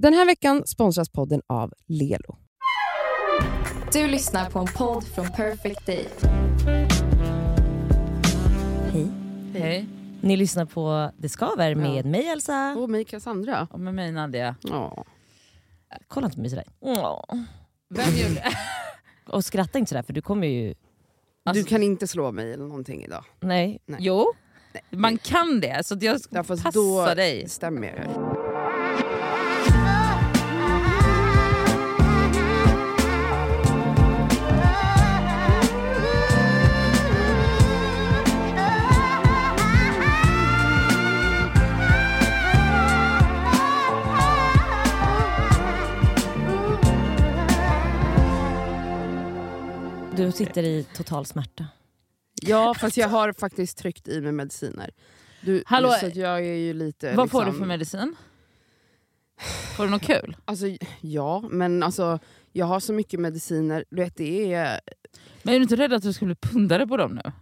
Den här veckan sponsras podden av Lelo. Du lyssnar på en podd från Perfect Day. Hej. Hej. Ni lyssnar på Det skaver med mig Elsa. Och mig Cassandra. Och med mig Nadia. Ja. Kolla inte på mig sådär. Åh. Vem gjorde Och skratta inte sådär för du kommer ju... du kan inte slå mig eller någonting idag. Nej. Nej. Jo, man kan det. Så jag passar då dig. stämmer Du sitter i total smärta. Ja, fast jag har faktiskt tryckt i mig mediciner. Du, Hallå, så jag är ju lite... Vad får du liksom- för medicin? Får du något kul? Alltså, ja, men alltså, jag har så mycket mediciner. Du vet, det är... Men är du inte rädd att du ska bli pundare på dem nu?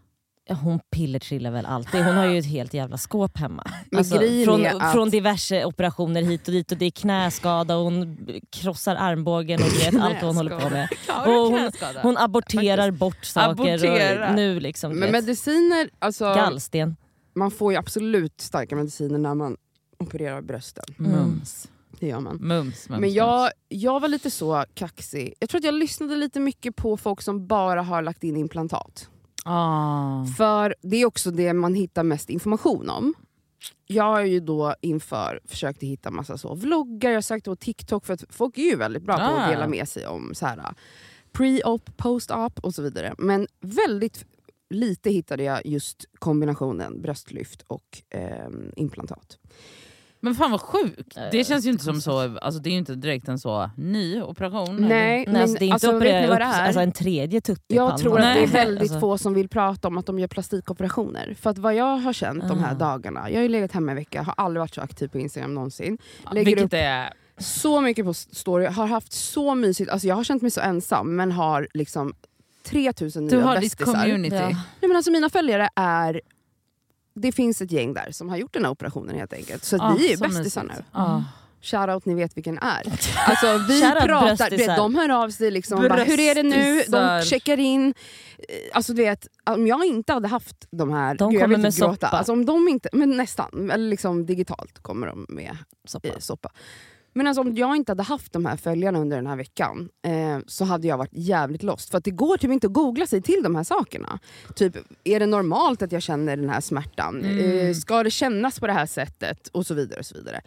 Hon pillertrillar väl alltid. Hon har ju ett helt jävla skåp hemma. Alltså, från, att- från diverse operationer hit och dit och det är knäskada och hon krossar armbågen och vet allt vad hon håller på med. Och hon, hon aborterar bort saker. Aborterar. Och nu liksom, Men mediciner, alltså, gallsten. man får ju absolut starka mediciner när man opererar brösten. Mums. Det gör man. Mums, mums, Men jag, jag var lite så kaxig. Jag tror att jag lyssnade lite mycket på folk som bara har lagt in implantat. Ah. För det är också det man hittar mest information om. Jag har ju då inför försökt hitta massa så vloggar, jag sökte på TikTok för att folk är ju väldigt bra på Ah. att dela med sig om så här pre-op, post-op och så vidare. Men väldigt lite hittade jag just kombinationen bröstlyft och ehm, implantat. Men fan vad sjukt. Det känns ju inte som så, alltså det är ju inte direkt en så ny operation. eller? Nej, Nej, alltså, det är inte alltså, vet operera ni vad upp det är? alltså, en tredje tutt i Jag tror att det är Nej. väldigt Alltså, få som vill prata om att de gör plastikoperationer. För att vad jag har känt de här Ah. dagarna, jag har ju legat hemma en vecka, har aldrig varit så aktiv på Instagram någonsin. lägger Vilket upp- är... Så mycket på story, har haft så mysigt, alltså jag har känt mig så ensam men har liksom 3000 Du nya har ditt bästisar. community. Ja. Nej, men alltså mina följare är, det finns ett gäng där som har gjort den här operationen helt enkelt. Så att Ah, vi är bästisar nu. Ah. Shoutout, ni vet vilken är. Alltså vi pratar, vet, de hör av sig liksom, bara, hur är det nu? De checkar in. Eh, Alltså du vet, om jag inte hade haft de här, De gud, jag kommer vill gråta. soppa. Alltså, om de inte, men nästan, eller liksom digitalt kommer de med Soppa. eh, soppa. Men alltså, om jag inte hade haft de här följarna under den här veckan eh, så hade jag varit jävligt lost. För att det går typ inte att googla sig till de här sakerna. Typ, är det normalt att jag känner den här smärtan? Mm. Eh, ska det kännas på det här sättet? Och så vidare. och så vidare.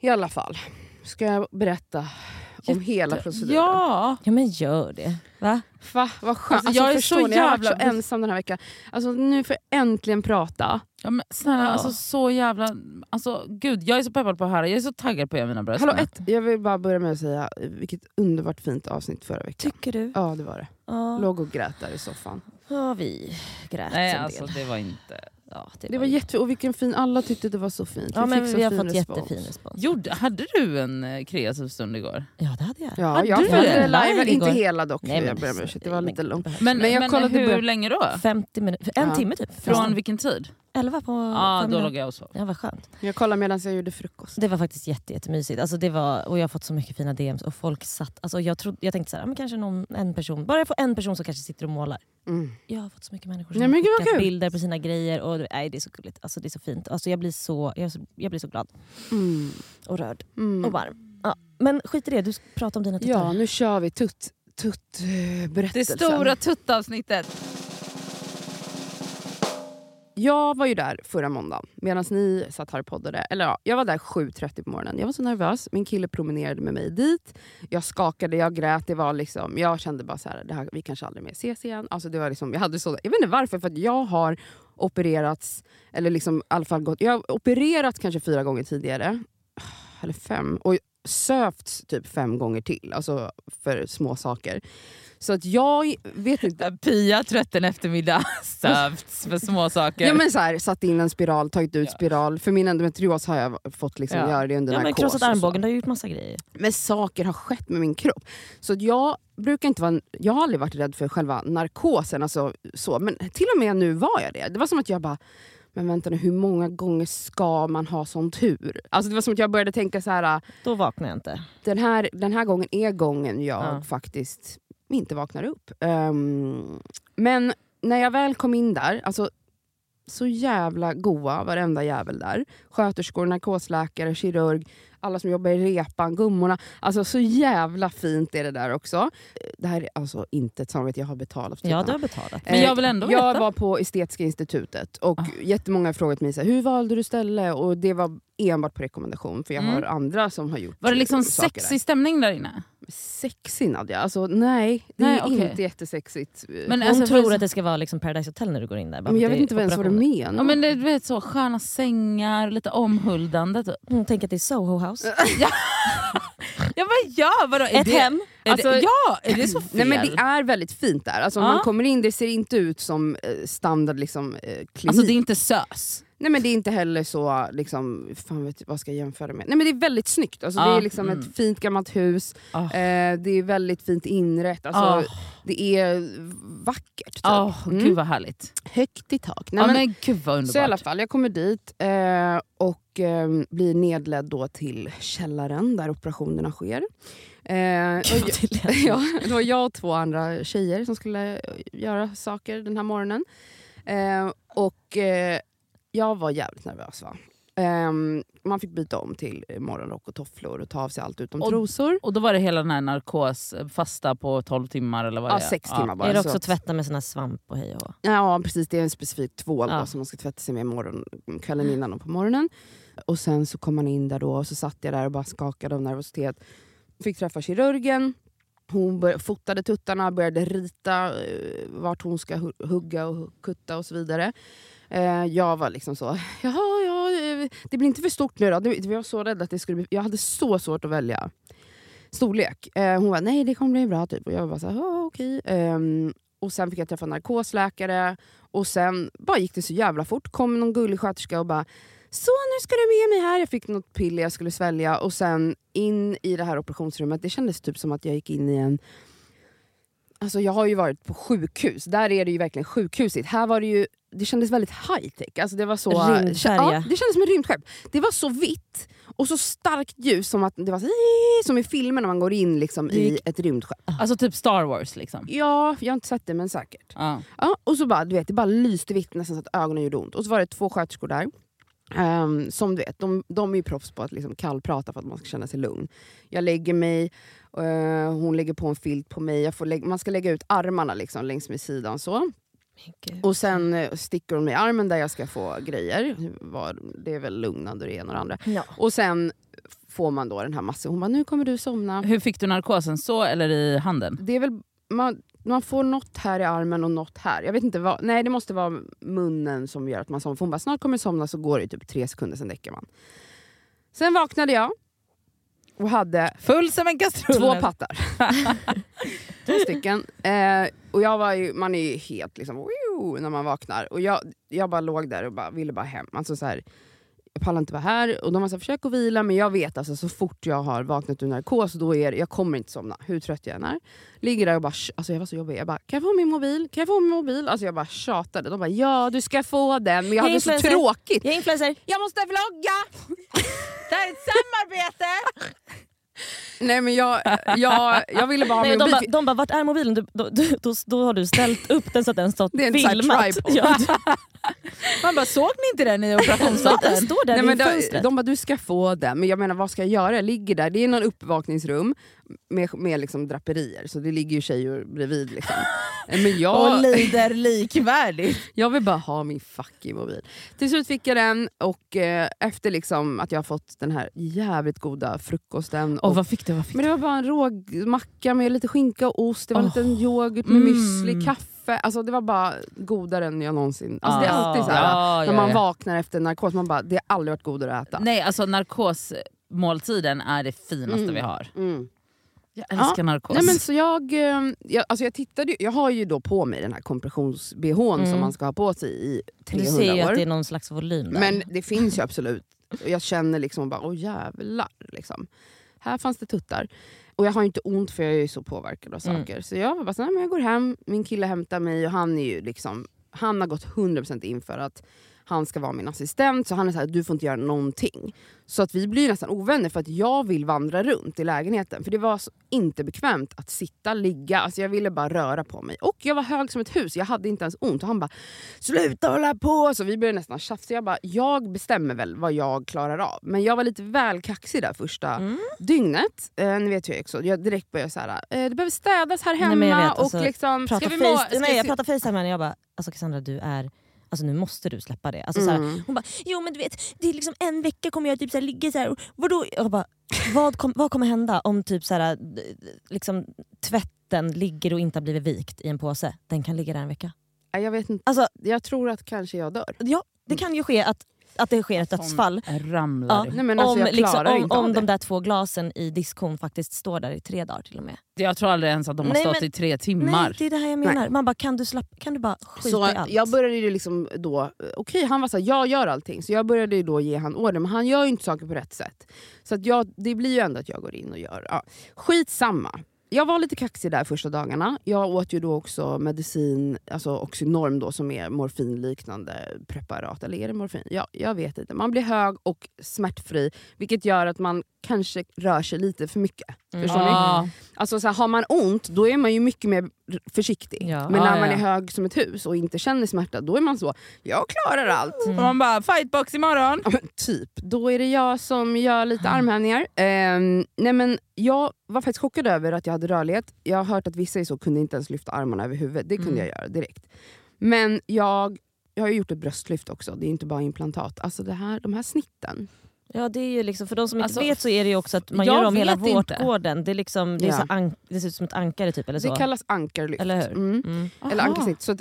I alla fall, ska jag berätta om hela proceduren? Ja! Ja men gör det. Va? Va, vad skönt. Alltså, Alltså, jag är så ni, jag har varit så jävla- ensam den här veckan. Alltså, nu får jag äntligen prata. ja men snälla, Ja. alltså så jävla... Alltså, gud, jag är så peppad på att höra. Jag är så taggad på att göra mina bröst. Hallå, ett, jag vill bara börja med att säga vilket underbart fint avsnitt förra veckan. Tycker du? Ja, det var det. Ja, Låg och grät där i soffan. ja vi grät Nej en alltså del. det var inte... Ja, Det var jättefint, och vilken fin, alla tyckte det var så fint. Ja men fick så vi har fin fått respons. jättefin respons. Gjorde, hade du en eh, kreativ stund igår? Ja det hade jag. Ja, Hade jag du följde det? live, inte hela dock. Nej, men jag ber om det- ursäkt, det var lite långt. Men, Men jag men kollade hur länge då? 50 minuter, en Ja. timme typ. Från vilken tid? 11 på Ja, då låg jag och sov. Ja vad skönt. Jag kollade medan jag gjorde frukost. Det var faktiskt jätte, jättemysigt. Alltså det var, och jag har fått så mycket fina DMs och folk satt... Alltså jag, trodde, jag tänkte så här, men kanske någon, en person, bara jag får en person som kanske sitter och målar. Mm. Jag har fått så mycket människor som Nej, men har skickat kul. bilder på sina grejer. Och, nej, det är så gulligt. Alltså, det är så fint. Alltså, jag, blir så, jag, jag blir så glad Mm. och rörd Mm. och varm. Ja. Men skit i det, du pratar om dina tuttar. Ja, nu kör vi tutt, tutt eh, Det berättelsen. stora tuttavsnittet. Jag var ju där förra måndagen medan ni satt här och poddade. Eller ja, jag var där 7.30 på morgonen. Jag var så nervös. Min kille promenerade med mig dit. Jag skakade, jag grät. Det var liksom, jag kände bara så här, det här, vi kanske aldrig mer ses igen. Alltså det var liksom, jag, hade så, jag vet inte varför, för att jag har opererats, eller liksom, i alla fall gått, jag har opererats kanske fyra gånger tidigare. Eller fem. Och sövts typ fem gånger till. Alltså för små saker. Så att jag vet inte. Pia trött en eftermiddag, sövts för små saker. Ja, men så här, satt in en spiral, tagit ut Ja. spiral. För min endometrios har jag fått liksom Ja. göra det under Ja, men narkos. krossat armbågen, du har gjort massa grejer. Men saker har skett med min kropp. Så att jag brukar inte vara, jag har aldrig varit rädd för själva narkosen. Alltså, så. Men till och med nu var jag det. Det var som att jag bara, men vänta nu, hur många gånger ska man ha sån tur? Alltså det var som att jag började tänka så här. Då vaknar jag inte. den här, den här gången är gången jag Ja. faktiskt inte vaknar upp. Ehm, men när jag väl kom in där, alltså så jävla goa varenda jävel där. Sköterskor, narkosläkare, kirurg, alla som jobbar i repan, gummorna. Alltså så jävla fint är det där också. Det här är alltså inte ett samarbete jag har betalat för Ja, du har betalat. Men jag vill ändå Jag veta. var på Estetiska institutet och Ah. jättemånga har frågat mig så här, hur valde du ställe? Och det var enbart på rekommendation för jag Mm. har andra som har gjort Var det liksom sexig stämning där inne? Sexig Nadja? Alltså nej, det Nej, är okej. inte jättesexigt. Men Hon alltså, tror att det ska vara liksom Paradise Hotel när du går in där. men jag vet inte ens vad du menar. Ja, men det, du vet så, sköna sängar, lite omhuldande. Typ. Hon tänker att det är Soho House. Ja men ja, vadå? Ett det, hem. Alltså- det, ja, är det så fel? Nej, men det är väldigt fint där. Alltså, Ja. man kommer in, det ser inte ut som eh, standard liksom, eh, klinik. Alltså det är inte sös. Nej men det är inte heller så, liksom, fan vet, vad ska jag jämföra med? Nej men det är väldigt snyggt. Alltså, Ja, Det är liksom mm. ett fint gammalt hus, Ah. eh, det är väldigt fint inrett. Alltså, Ah. Det är vackert. Typ. Åh, Mm. Gud vad härligt. Högt i tak. Nej, ja, men, men, gud vad underbart. så i alla fall, jag kommer dit eh, och eh, blir nedledd då till källaren där operationerna sker. Eh, och, ja, det var jag och två andra tjejer som skulle eh, göra saker den här morgonen. Eh, och eh, jag var jävligt nervös. Va? Eh, man fick byta om till morgonrock och tofflor och ta av sig allt utom Och- trosor. Och då var det hela den här narkos, fasta på 12 timmar eller vad Ja, det är? sex timmar bara. Är det så också att- tvätta med sån här svamp och hej och? Ja precis, det är en specifik tvål Ja. då, som man ska tvätta sig med morgon, kvällen innan och på morgonen. Och sen så kom man in där då och så satt jag där och bara skakade av nervositet. Fick träffa kirurgen, hon fotade tuttarna, började rita eh, vart hon ska hu- hugga och kutta och så vidare. Eh, jag var liksom så, jaha, ja, eh, det blir inte för stort nu då. Det- Jag var så rädd att det skulle bli, jag hade så svårt att välja storlek. Eh, hon var nej det kommer bli bra typ. Och jag var så här, ja okej. Ehm, och sen fick jag träffa narkosläkare och sen bara gick det så jävla fort. kom någon gullig sköterska och bara så nu ska du med mig här. Jag fick något piller jag skulle svälja och sen in i det här operationsrummet. Det kändes typ som att jag gick in i en Alltså jag har ju varit på sjukhus, där är det ju verkligen sjukhusigt. Här var det ju, det kändes väldigt high tech. Alltså det var så. Ja, det kändes som ett rymdskepp. Det var så vitt och så starkt ljus som att det var så, som i filmer när man går in liksom i ett rymdskepp. Alltså typ Star Wars liksom. Ja, jag har inte sett det men säkert. Ja. Ja, och så bara, du vet, det bara lyste vitt nästan så att ögonen gjorde ont. Och så var det två sköterskor där. Ehm, som du vet, de, de är ju proffs på att liksom kallprata för att man ska känna sig lugn. Jag lägger mig, eh, hon lägger på en filt på mig. Jag får man ska lägga ut armarna liksom längs med sidan så. Och sen eh, sticker hon mig i armen där jag ska få grejer. Det är väl lugnande det ena och det andra. Ja. Och sen får man då den här massan. Hon bara, nu kommer du somna. Hur fick du narkosen? Så eller i handen? Det är väl, man, man får något här i armen och något här. Jag vet inte vad, nej det måste vara munnen som gör att man somnar. För Hon bara, snart kommer du somna så går det typ tre sekunder sen däckar man. Sen vaknade jag och hade Full som en kastrull. två pattar. två stycken. Eh, och jag var ju, man är ju helt liksom, när man vaknar. Och jag, jag bara låg där och bara, ville bara hem. Alltså så här, jag pallar inte vara här. Och de var så här, försök att vila, men jag vet alltså så fort jag har vaknat ur narkos, då är det, jag kommer inte somna. Hur trött jag än är. Ligger där och bara, alltså jag var så jobbig. Jag bara, kan jag få min mobil? Kan jag få min mobil? Alltså jag bara tjatade. De bara, ja du ska få den. Men jag Jag hade så influencer. tråkigt. Jag är influencer. Jag måste vlogga! Det här är ett samarbete! Nej men jag, jag, jag ville bara ha Nej, min de, mobil. de bara, vart är mobilen? Du, då, du, då, då har du ställt upp den så att den stått Det är en filmat. Ja, Man bara, såg ni inte den i den operationssalen? står där Nej, men vid de, fönstret. de bara, du ska få den. Men jag menar, vad ska jag göra? Jag ligger där, det är någon uppvakningsrum med, med liksom draperier, så det ligger ju tjejer bredvid. Liksom. Men Och jag, lider likvärdigt. jag vill bara ha min fucking mobil. Till slut fick jag den och eh, efter liksom att jag har fått den här jävligt goda frukosten. Och Och, vad fick du? Vad fick men det var bara en rågmacka med lite skinka och ost, det var Åh. lite yoghurt med Mm. müsli, kaffe. Alltså det var bara godare än jag någonsin... Alltså det är Ah. alltid så här, Ja, när man vaknar efter narkos, man bara, det har aldrig varit godare att äta. Nej, alltså narkosmåltiden är det finaste Mm. vi har. Mm. Jag älskar narkos. Nej, men så jag, eh, jag, alltså jag, tittade, jag har ju då på mig den här kompressions-bhn Mm. som man ska ha på sig i Du 300 ser ju år. att det är någon slags volym där. Men det finns ju absolut. Jag känner liksom bara, åh jävlar. Liksom. Här fanns det tuttar. Och jag har inte ont för jag är ju så påverkad av Mm. saker. Så jag var bara så men jag går hem, min kille hämtar mig och han är ju liksom, han har gått 100% in för att han ska vara min assistent, så han är så här, du får inte göra någonting. Så att vi blir nästan ovänner för att jag vill vandra runt i lägenheten. För det var inte bekvämt att sitta, ligga, alltså jag ville bara röra på mig. Och jag var hög som ett hus, jag hade inte ens ont. Och han bara “sluta hålla på”. Så vi började nästan tjafsa. Jag bara, jag bestämmer väl vad jag klarar av. Men jag var lite väl kaxig där första Mm. dygnet. Eh, ni vet hur jag också. Jag direkt började så här, eh, det behöver städas här hemma. Nej, jag vet, alltså, och liksom, Prata ska vi må- face, ska nej, vi- jag pratar facetime med henne och jag bara, alltså Cassandra du är, alltså nu måste du släppa det. Alltså, Mm. hon bara, jo men du vet det är liksom en vecka kommer jag typ så här, ligga så här, och vadå? Jag bara, vad, kom, vad kommer hända om typ så här, d- liksom, tvätten ligger och inte har blivit vikt i en påse? Den kan ligga där en vecka. Jag vet inte. Alltså, Jag tror att kanske jag dör. ja, det kan ju ske att, att det sker ett dödsfall. Ramlar. Ja. Nej, men alltså, om liksom, om, om de där två glasen i diskon faktiskt står där i tre dagar till och med. Jag tror aldrig ens att de har Nej, stått men- i tre timmar. Nej, det är det här jag menar. Man bara, kan du, slapp, kan du bara skita Så i allt? jag började ju liksom då, okej han var såhär, jag gör allting. Så jag började ju då ge han order, men han gör ju inte saker på rätt sätt. Så att jag, det blir ju ändå att jag går in och gör. Ja. Skitsamma. Jag var lite kaxig där första dagarna. Jag åt ju då också medicin, alltså Oxynorm då, som är morfinliknande preparat. Eller är det morfin? Ja, jag vet inte. Man blir hög och smärtfri, vilket gör att man kanske rör sig lite för mycket. Mm. Förstår ni? Alltså så här, har man ont, då är man ju mycket mer försiktig. Ja. Men när man ja. är hög som ett hus och inte känner smärta, då är man så, jag klarar allt. Och man bara, fightbox imorgon. Ja, men typ. Då är det jag som gör lite armhävningar. Ehm, nej men jag var faktiskt chockad över att jag hade rörlighet. Jag har hört att vissa är så kunde inte ens lyfta armarna över huvudet. Det kunde Mm. jag göra direkt. Men jag, jag har ju gjort ett bröstlyft också. Det är inte bara implantat. Alltså det här, de här snitten. Ja det är ju liksom, för de som inte Alltså, vet så är det ju också att man gör om hela inte. vårtgården. Det, är liksom, det, är Ja. så det ser ut som ett ankare typ eller så. Det kallas ankarlyft. Eller hur? Mm. Mm. Eller ankarsnitt. Så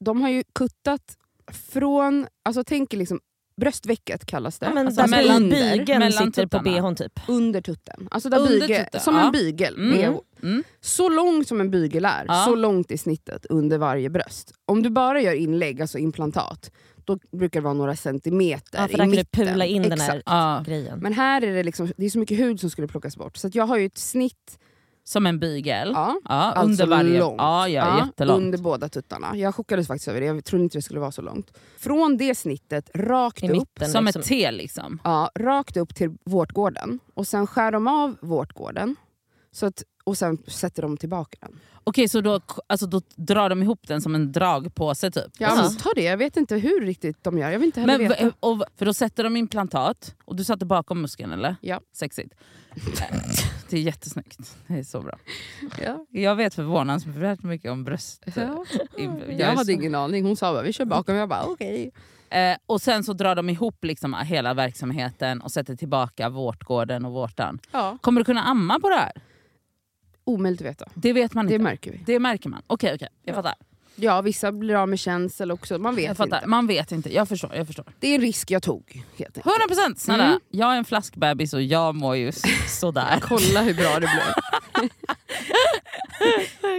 de har ju kuttat från, alltså tänk liksom bröstvecket kallas det. Ja, men Alltså där mellan- mellan, bygeln mellan sitter på bhn typ. under tutten. Alltså där Under byge, tutten, som ja. en bygel. Mm. Mm. Så långt som en bygel är, Ja. så långt i snittet under varje bröst. Om du bara gör inlägg, alltså implantat, då brukar det vara några centimeter Ja, för i där kan du mitten. pula in den här Exakt. Ja. grejen. Men här är det, liksom, det är så mycket hud som skulle plockas bort. Så att jag har ju ett snitt Som en bygel. ja, Ja, alltså under varje. långt. Ja, ja, jättelångt. under båda tuttarna. Jag chockades faktiskt över det, jag trodde inte det skulle vara så långt. Från det snittet, rakt I upp, mitten. Som liksom. ett T liksom. Ja, rakt upp till vårtgården. Och sen skär de av vårtgården. Så att, och sen sätter de tillbaka den. Okej, så då, alltså, då drar de ihop den som en dragpåse typ? Jag Ja. antar det, jag vet inte hur riktigt de gör. Jag vill inte heller Men, veta. och, för då sätter de implantat, och du satte bakom muskeln eller? Ja. Sexigt. Det är jättesnyggt. Det är så bra. Ja. Jag vet förvånansvärt mycket om bröst. Ja. Jag hade så- ingen aning, hon sa bara vi kör bakom. Jag bara okej. Eh, och sen så drar de ihop liksom hela verksamheten och sätter tillbaka vårtgården och vårtan. Ja. Kommer du kunna amma på det här? Omöjligt att veta. Det vet man Det inte. märker vi. Det märker man. Okej, okej. Jag Ja. fattar. Ja, vissa blir av med känsel också. Man vet inte. Man vet inte. Jag förstår. Jag förstår. Det är en risk jag tog. Helt enkelt. 100 procent! Snälla. Mm. Jag är en flaskbebis och jag mår ju sådär. Kolla hur bra det blev.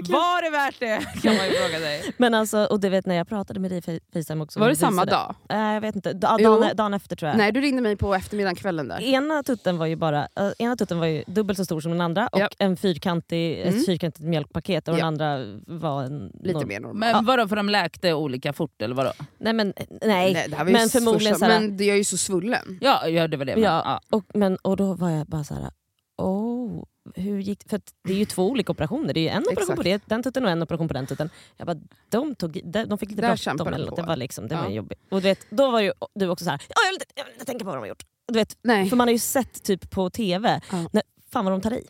Var det värt det? Kan man ju fråga sig. Men alltså, och du vet när jag pratade med dig i Facetime också. Var det samma dag? Nej jag vet inte, da, dagen, dagen efter tror jag. Nej, du ringde mig på eftermiddagen, kvällen där. Ena tutten var ju bara äh, ena tutten var ju dubbelt så stor som den andra och Ja. en fyrkantig, Mm. ett fyrkantigt mjölkpaket och Ja. den andra var en... Lite någon- mer normal. Men vadå, för de läkte olika fort eller vadå? Nej men nej. Nej, det men förmodligen första, såhär- Men det är ju så svullen. Ja, ja det var det. men- Ja, ja. Och, men, och då var jag bara så här. Hur gick det? För det är ju två olika operationer. Det är en operation Exakt. på det, den tutten och en operation på den tutten. Jag bara, de, tog, de, fick lite bråttom. de. Det var, liksom, det Ja. var jobbigt. Och du vet, då var ju du också så här. Ja, jag, vill inte, jag vill inte tänka på vad de har gjort. Du vet, Nej. för man har ju sett typ på TV, Ja. när, fan vad de tar i.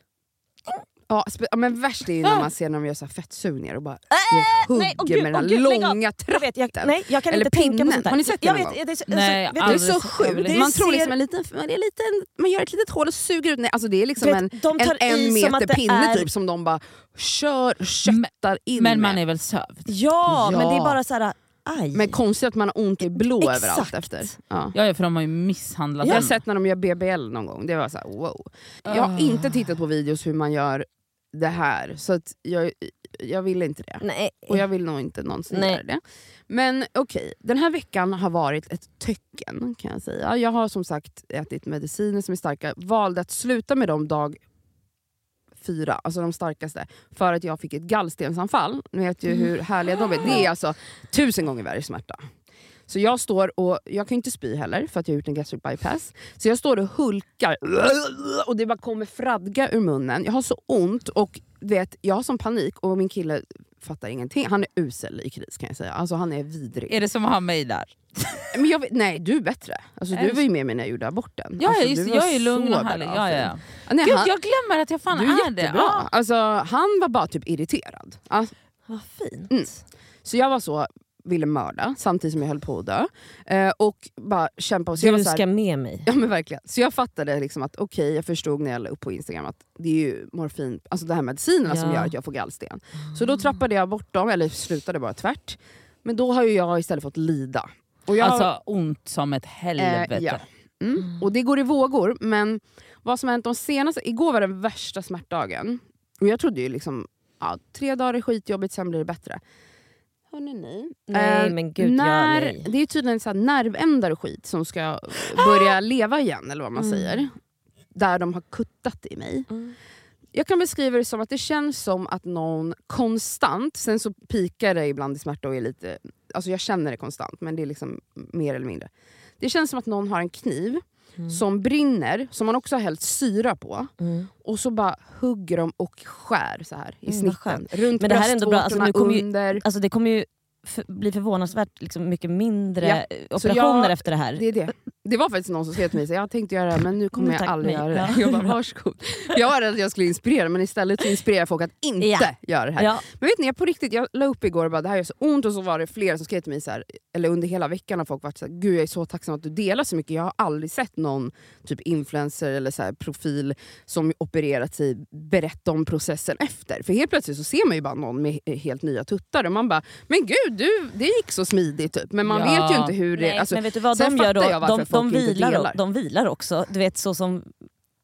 Ja, ja, men värst är ju när man ser när de gör så här fettsugningar och bara Äh, hugger nej, gud, med den här av. långa Jag, vet, jag, tratten. nej, jag kan Eller inte tänka på pinnen. sånt där. Har ni sett det jag någon vet, gång? det är så- Nej, alltså, Det är så sjukt. Man Det tror liksom en liten, man, är en liten, man gör ett litet hål och suger ut. Nej, alltså det är liksom en, vet, de en en att meter det pinne är... typ som de bara kör, köttar in Men man med. är väl sövd? Ja, men det är Ja. bara så här. aj. Men konstigt att man har ont i blå Exakt. överallt efter. Ja. Ja, ja, för de har ju misshandlat Jag har sett när de gör BBL någon gång, det var så här, wow. Jag Ah. har inte tittat på videos hur man gör det här, så att jag, jag vill inte det. Nej. Och jag vill nog inte någonsin Nej. göra det. Men okej, den här veckan har varit ett töcken kan jag säga. Jag har som sagt ätit mediciner som är starka, valde att sluta med dem dag fyra, alltså de starkaste, för att jag fick ett gallstensanfall. Ni vet ju hur härliga de är. Det är alltså tusen gånger värre smärta. Så jag står och, jag kan inte spy heller för att jag har gjort en gastric bypass. Så jag står och hulkar och det bara kommer fradga ur munnen. Jag har så ont och vet, jag har sån panik och min kille fattar ingenting. Han är usel i kris kan jag säga. Alltså han är vidrig. Är det som att ha mig där? Men jag vet, nej du är bättre. Alltså, du var ju med mig när jag gjorde aborten. Ja, alltså, just, jag är lugn och härlig. Ja, ja, det. ja. Nej, Gud, han, jag glömmer att jag fan du är är det. jättebra. Ja. Alltså, han var bara typ irriterad. Alltså, Vad fint. Mm. Så jag var så, ville mörda samtidigt som jag höll på att dö. Eh, och bara kämpa. Så jag var Du så här, ska med mig. Ja men verkligen. Så jag fattade liksom att okej, jag förstod när jag la upp på Instagram att det är ju morfin, alltså de här medicinerna som Ja. gör att jag får gallsten. Så då trappade jag bort dem, eller slutade bara tvärt. Men då har ju jag istället fått lida. Och jag, Alltså ont som ett helvete. Eh, ja. mm. Och det går i vågor, men vad som har hänt de senaste... Igår var den värsta smärtdagen. Och jag trodde ju liksom, ja, tre dagar är skitjobbigt, sen blir det bättre. Hörrni ni. Nej Eh, men gud, när, ja, nej. Det är tydligen så här nervändar och skit som ska börja leva igen, eller vad man Mm. säger. Där de har kuttat i mig. Mm. Jag kan beskriva det som att det känns som att någon konstant, sen så pikar det ibland i smärta och är lite, alltså jag känner det konstant men det är liksom mer eller mindre. Det känns som att någon har en kniv Mm. som brinner, som man också har hällt syra på Mm. och så bara hugger de och skär så här i Mm, snitten. Runt Men det här är ändå bra, alltså, nu kommer ju- under. Alltså det kommer ju f- bli förvånansvärt liksom, mycket mindre Ja, eh, operationer jag- efter det här. Det är det. Det var faktiskt någon som skrev till mig så jag tänkte göra det här, men nu kommer Mm, jag tack, aldrig nej. göra det. Ja. Jag bara, varsågod. Jag var rädd att jag skulle inspirera men istället inspirerar jag folk att inte Ja. göra det här. Ja. Men vet ni, jag på riktigt, jag la upp igår och bara det här gör så ont och så var det flera som skrev till mig så här, eller under hela veckan har folk varit så här, gud jag är så tacksam att du delar så mycket. Jag har aldrig sett någon typ influencer eller så här, profil som opererat sig berätta om processen efter. För helt plötsligt så ser man ju bara någon med helt nya tuttar och man bara, men gud du, det gick så smidigt typ. Men man vet ju inte hur det... Nej, Alltså, men vet du vad de gör då? jag De, de, vilar, delar. de vilar också. Du vet så som,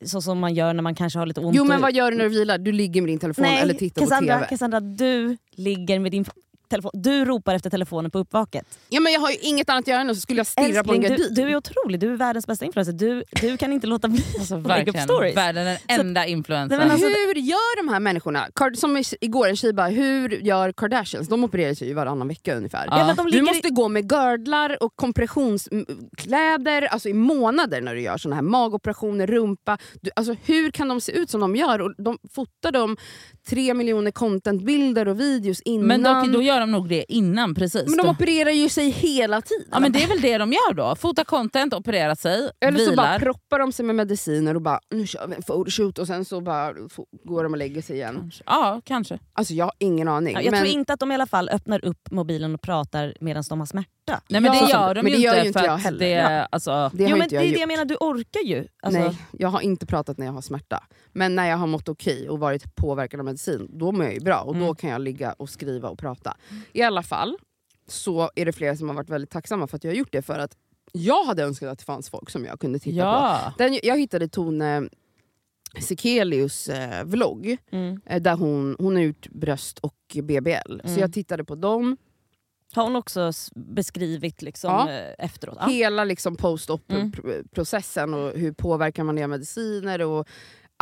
så som man gör när man kanske har lite ont. jo men vad gör du när du vilar? Du ligger med din telefon Nej, eller tittar Cassandra, på TV. Cassandra, du ligger med din telefon. Du ropar efter telefonen på uppvaket. Ja, men jag har ju inget annat att göra än att så skulle jag stirra på en Älskling, du, gardin. du är otrolig, du är världens bästa influencer. Du, du kan inte låta bli Alltså, att lägga upp verkligen, stories. världen den enda influencern. Alltså- hur gör de här människorna, som i- igår en tjej bara, hur gör Kardashians? De opererar sig ju varannan vecka ungefär. Ja. Ja, Du måste gå med girdlar och kompressionskläder alltså i månader när du gör såna här magoperationer, rumpa. Du, alltså, hur kan de se ut som de gör? Och de fotar de tre miljoner contentbilder och videos innan. Men dock, då gör de nog det innan precis. Men de Då- opererar ju sig hela tiden. ja, men det är väl det de gör då. Fota content, operera sig, Eller så bara vilar. proppar de sig med mediciner och bara nu kör vi en photoshoot och sen så bara går de och lägger sig igen. Kanske. Ja, kanske. Alltså jag har ingen aning. Ja, jag men, tror inte att de i alla fall öppnar upp mobilen och pratar medan de har smärta. Nej men Ja, det gör de men ju det gör inte ju inte för jag heller. det, Ja. alltså, det jo, men inte det jag är gjort. det jag menar, du orkar ju. Alltså, Nej, jag har inte pratat när jag har smärta. Men när jag har mått okej och varit påverkad av medicin, då mår jag ju bra. Och då Mm. kan jag ligga och skriva och prata. I alla fall så är det flera som har varit väldigt tacksamma för att jag har gjort det. För att jag hade önskat att det fanns folk som jag kunde titta på. ja. Den, jag hittade Tone Sekelius eh, vlogg. Mm. Eh, där hon, hon har gjort bröst och BBL. Så Mm. jag tittade på dem. Har hon också beskrivit liksom, Ja. eh, efteråt? Ja. Hela liksom Mm. post-op-processen och hur påverkar man det av mediciner och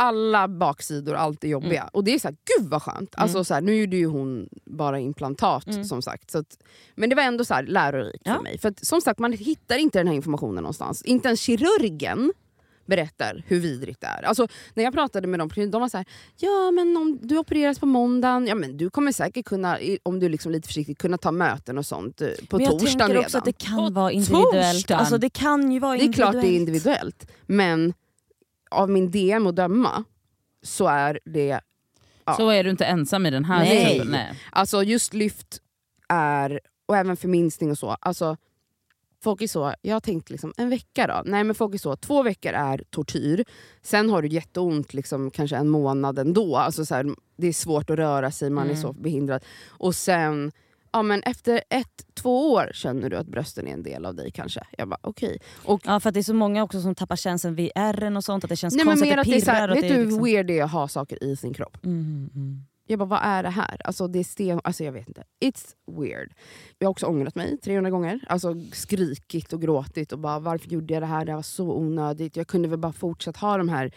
alla baksidor, allt är jobbiga. Mm. Och det är så här, gud vad skönt. Alltså, så här, nu gjorde ju hon bara implantat Mm. som sagt. Så att, men det var ändå så här, lärorikt Ja. för mig. För att, som sagt, man hittar inte den här informationen någonstans. Inte ens kirurgen berättar hur vidrigt det är. Alltså, när jag pratade med dem, de var så här, ja men om du opereras på måndagen, ja, men du kommer säkert kunna, om du är liksom lite försiktig, kunna ta möten och sånt eh, på Men jag torsdagen tänker redan. också att det kan På vara individuellt. torsdagen? Alltså, det kan ju vara Det är klart individuellt. det är individuellt, men av min DM att döma så är det... Ja. Så är du inte ensam i den här Nej. typen. Nej. Alltså just lyft är, och även förminskning och så. Alltså, folk är så, jag har tänkt liksom, en vecka då? Nej men folk är så, två veckor är tortyr. Sen har du jätteont liksom, kanske en månad ändå. Alltså, så här, det är svårt att röra sig, man är Mm. så behindrad. Och sen ja, men efter ett, två år känner du att brösten är en del av dig kanske. Jag bara okej. Och Ja för att det är så många också som tappar känslan vid ärren och sånt, att det känns Nej, men konstigt mer att att det det är så pirrar. här, vet det du är hur liksom... weird det är att ha saker i sin kropp? Mm, mm. Jag bara, vad är det här? Alltså det är sten... Alltså jag vet inte. It's weird. Jag har också ångrat mig 300 gånger. Alltså skrikit och gråtit och bara varför gjorde jag det här? Det var så onödigt. Jag kunde väl bara fortsatt ha de här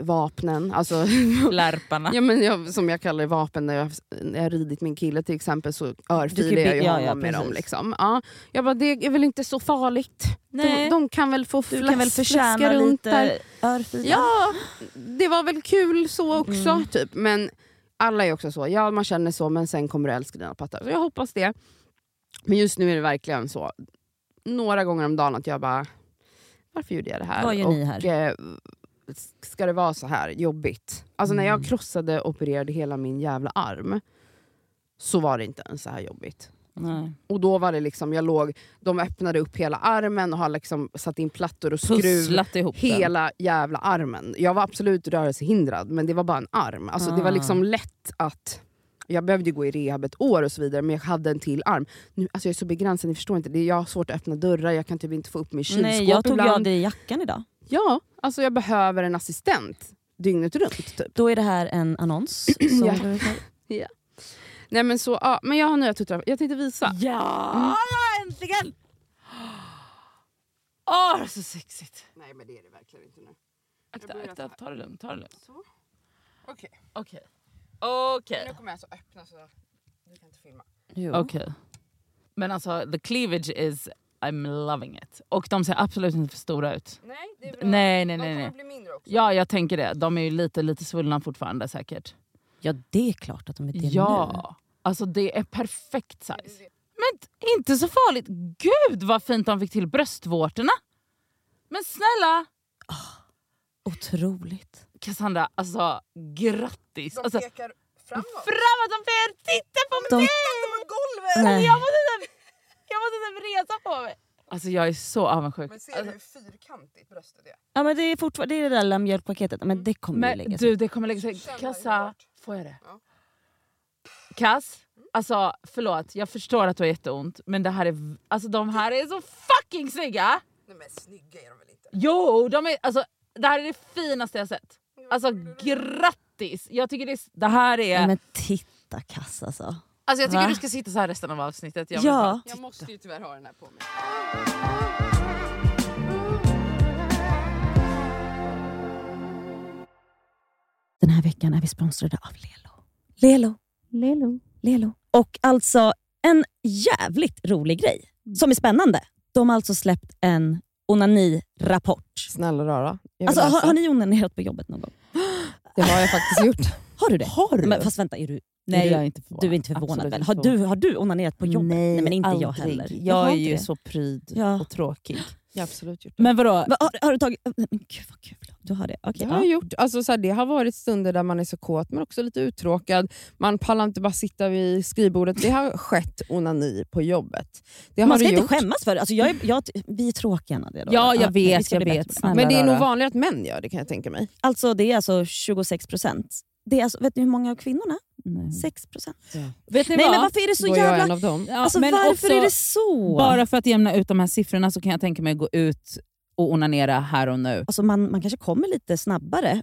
vapnen. Alltså, Lärparna. ja, men jag, som jag kallar det, vapen. När jag, när jag ridit min kille till exempel så örfilar jag ju ja, honom ja, med dem. Liksom. Ja, jag bara, det är väl inte så farligt. De, Nej. de kan väl få Du kan väl förtjäna runt där. lite örfila? Ja, det var väl kul så också. Mm. Typ. Men alla är också så. Ja, man känner så, men sen kommer du älska dina pattar. Så jag hoppas det. Men just nu är det verkligen så. Några gånger om dagen att jag bara, varför gjorde jag det här? Vad gör och, ni här? Eh, ska det vara så här jobbigt? Alltså när jag Mm. krossade och opererade hela min jävla arm så var det inte ens så här jobbigt. Nej. Och då var det liksom, jag låg, de öppnade upp hela armen och har liksom satt in plattor och skruv ihop den. hela jävla armen. Jag var absolut rörelsehindrad men det var bara en arm. Alltså, Det var Ah. liksom lätt att... Jag behövde gå i rehab ett år och så vidare men jag hade en till arm. Nu, alltså jag är så begränsad, ni förstår inte. Det är, jag har svårt att öppna dörrar, jag kan typ inte få upp min kylskåp Nej, jag tog ibland. av dig jackan idag. Ja, alltså jag behöver en assistent dygnet runt. Typ. Då är det här en annons. Som Ja. du- Nej, men, så, ja, men jag har nya tuttar, jag tänkte visa. Ja, Mm. äntligen! Åh, det är så sexigt. Nej men det är det verkligen inte nu. Akta, akta, ta det lugnt. Ta det lugnt. Så. Okej, Okej. Okej. nu kommer jag alltså öppna så du kan inte filma. Jo. Okej. Men alltså, the cleavage is... I'm loving it. Och de ser absolut inte för stora ut. Nej, det är Nej, nej, nej. nej. bli mindre också. Ja, jag tänker det. De är ju lite, lite svullna fortfarande säkert. Ja, det är klart att de är det nu. Ja, alltså det är perfekt size. Men inte så farligt. Gud vad fint de fick till bröstvårtorna. Men snälla Otroligt. Cassandra, alltså grattis. De Alltså, pekar framåt. framåt, de ber titta på De- mig! Nej. Jag måste jag måste typ resa på mig. Alltså jag är så avundsjuk. Men ser Alltså, du hur fyrkantigt bröstet är? Ja, men det är fortfarande det, är det där lilla mjölkpaketet, men det kommer ju men lägga sig. du, det kommer lägga sig. Kassa, får jag det? Ja. Kass, alltså förlåt, jag förstår att du har jätteont men det här är, alltså, de här är så fucking snygga! Nej men snygga är de väl inte? Jo, de är, alltså, det här är det finaste jag sett. Alltså grattis! Jag tycker det, är- det här är... Nej, men titta Kass alltså. Alltså, jag tycker Va? du ska sitta så här resten av avsnittet. Jag Ja. bara- Jag måste ju tyvärr ha den här på mig. Den här veckan är vi sponsrade av Lelo. Lelo. Lelo. Lelo. Och alltså en jävligt rolig grej som är spännande. De har alltså släppt en onani-rapport. Snälla rara. Alltså, har, har ni onanerat på jobbet någon gång? Det har jag faktiskt gjort. Har du det? Har du? Men, fast vänta, är du, Nej, är jag inte du är inte förvånad Absolut väl? Har du, har du onanerat på jobbet? Nej, men inte jag aldrig. heller. Jag har är ju det. så pryd Ja. och tråkig. Jag absolut gjort det. Men vadå? Va, har, har du tagit... Men gud vad kul. Du har det? Okej. Det har jag gjort. Alltså, så här, det har varit stunder där man är så kåt men också lite uttråkad. Man pallar inte bara sitta vid skrivbordet. Det har skett onani på jobbet. Det har Man ska inte gjort. skämmas för det. Alltså, jag är, jag, vi är tråkiga Nadia. Ja, jag vi vet, jag vet. Men det är nog vanligare att män gör det kan jag tänka mig. Alltså, det är alltså 26 procent. Det är alltså, vet ni hur många av kvinnorna? Nej. 6 procent. Vet ni Nej vad? men varför är det så jag en jävla... av dem. Ja, Alltså, men varför också, är det så? Bara för att jämna ut de här siffrorna så kan jag tänka mig att gå ut och onanera här och nu. Alltså, man, man kanske kommer lite snabbare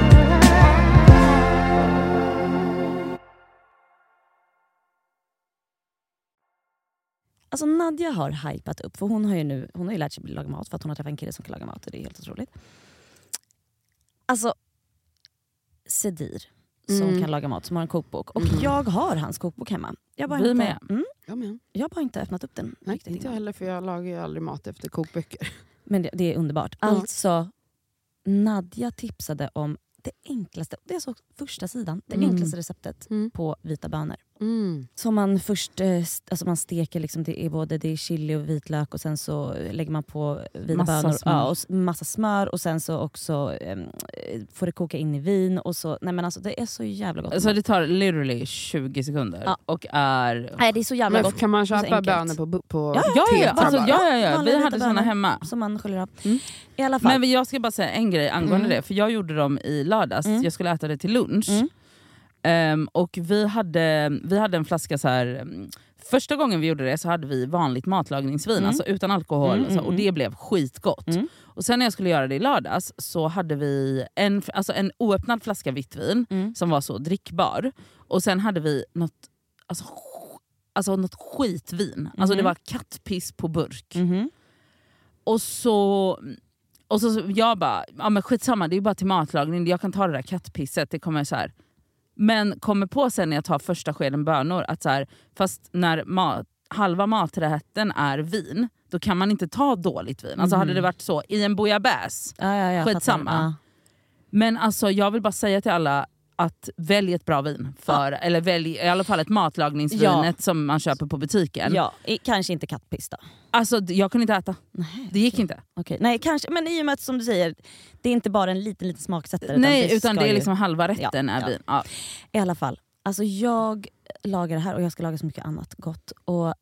Alltså Nadja har hypat upp, för hon har ju nu hon har ju lärt sig laga mat för att hon har träffat en kille som kan laga mat och det är helt otroligt. Alltså Sedir som Mm. kan laga mat, som har en kokbok. Och Mm. jag har hans kokbok hemma. Jag bara Vi inte, med. Mm, Jag med. jag har bara inte öppnat upp den Nej, riktigt inte jag heller för jag lagar ju aldrig mat efter kokböcker. Men det, det är underbart. Ja. Alltså, Nadja tipsade om det enklaste, det är så första sidan, det Mm. enklaste receptet Mm. på vita bönor. Mm. Som man först eh, alltså man steker, liksom, det är både det är chili och vitlök och sen så lägger man på vita Massa bönor smör. ja, och massa smör och sen så också eh, får det koka in i vin. Och så, nej men alltså Det är så jävla gott. Så det tar literally 20 sekunder Ja. och är... nej, det är så jävla Men gott. kan man köpa bönor på, på Ja, Ja, ja, ja. Alltså, ja, ja, ja. Vi hade såna hemma. Som man sköljer av. Mm. I alla fall. Men jag ska bara säga en grej angående Mm. det, för jag gjorde dem i lördags. Mm. Jag skulle äta det till lunch. Mm. Ehm, och vi hade, vi hade en flaska så här. mm, Första gången vi gjorde det så hade vi vanligt matlagningsvin, Mm. alltså utan alkohol. Mm, och så, mm, och det blev skitgott. Mm. Och sen när jag skulle göra det i lördags så hade vi en, alltså en oöppnad flaska vitt vin Mm. som var så drickbar. Och sen hade vi något, alltså, alltså något skitvin. Alltså det var kattpiss på burk. Mhm. Och så, och så så jag bara, ja men skitsamma det är ju bara till matlagning, jag kan ta det där kattpisset. Det kommer så här. Men kommer på sen när jag tar första skeden bönor att så här, fast när mat, halva maträtten är vin, då kan man inte ta dåligt vin. Alltså hade det varit så i en bouillabaisse, Ja, ja, jag Skitsamma. men alltså jag vill bara säga till alla att välj ett bra vin. För, Eller välj i alla fall ett matlagningsvinet som man köper på Ja. butiken. Ja, i- kanske inte kattpiss då. Alltså jag kunde inte äta. Nej, Det gick inte. Okej. Nej, kanske, men i och med att som du säger, det är inte bara en liten, liten smaksättare. Nej det utan det är ju- liksom halva rätten Ja, är ja. vin. Ja. I alla fall, alltså jag lagar det här och jag ska laga så mycket annat gott. Och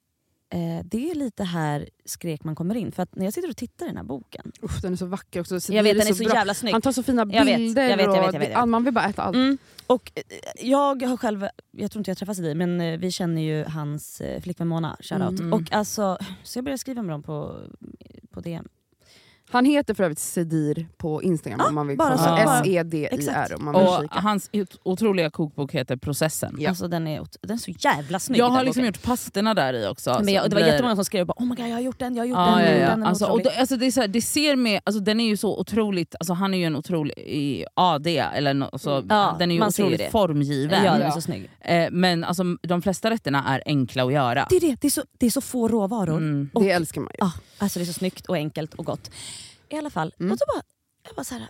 eh, Det är lite här skrek man kommer in. För att när jag sitter och tittar i den här boken. Uff, den är så vacker också. Så Jag vet, den är så bra. jävla snygg. Han tar så fina bilder jag vet, jag och vet, jag vet, jag vet. det- man vill bara äta allt. Mm. Och eh, jag har själv, jag tror inte jag träffat dig men eh, vi känner ju hans eh, flickvän Mona, shoutout. Mm. Och alltså, så jag började skriva med dem på, på DM. Han heter för övrigt Sedir på Instagram om man vill bara kolla. S-E-D-I-R om man vill Och kika. hans ot- otroliga kokbok heter Processen. Ja. Alltså den är, ot- den är så jävla snygg. Jag den har liksom boken. gjort pasterna där i också. men jag, det var blir- jättemånga som skrev bara, oh my god jag har gjort den, jag har gjort Ja, den. ja, ja. den är Alltså, och otrolig." då, alltså, det, är så här, det ser med, alltså, den är ju så otroligt, alltså, han är ju en otrolig i AD, eller no, så, Ja, den är ju man ser ju otroligt det. formgiven. ja, den är så snygg. Eh, men alltså, de flesta rätterna är enkla att göra. Det är, det, det, är så, det är så få råvaror. Mm. Och- Det älskar man ju. Ja, alltså det är så snyggt och enkelt och gott. I alla fall, Mm. och så bara, jag bara så här,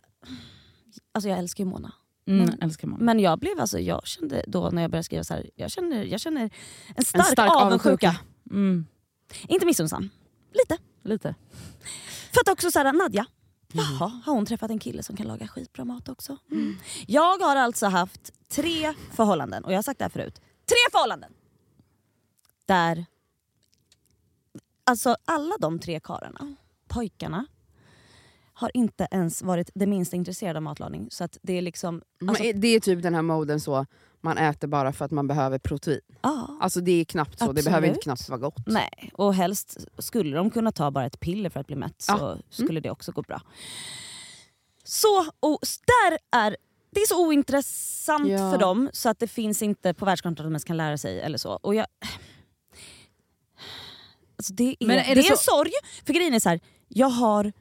alltså jag älskar ju Mona. Mm, Men- älskar man. Men jag blev alltså, jag kände då när jag började skriva så här, jag känner, jag känner en stark, stark avundsjuka. avundsjuka. Mm, Inte missunnsam, lite. lite. För att också så här, Nadja, jaha, har hon träffat en kille som kan laga skitbra mat också? Mm. Jag har alltså haft tre förhållanden, och jag har sagt det här förut. Tre förhållanden! Där, alltså alla de tre karlarna, pojkarna, har inte ens varit det minsta intresserade av matlagning. Så att det är liksom... Alltså, det är typ den här moden så, man äter bara för att man behöver protein. ja. Alltså det är knappt så, det Absolut. behöver inte knappt vara gott. Nej, och helst skulle de kunna ta bara ett piller för att bli mätt så. Mm. skulle det också gå bra. Så och, där är, det är så ointressant Ja. för dem så att det finns inte på världskartan att de ens kan lära sig. eller så. Och jag, alltså det är, är det det är en sorg, för grejen är så här, jag har,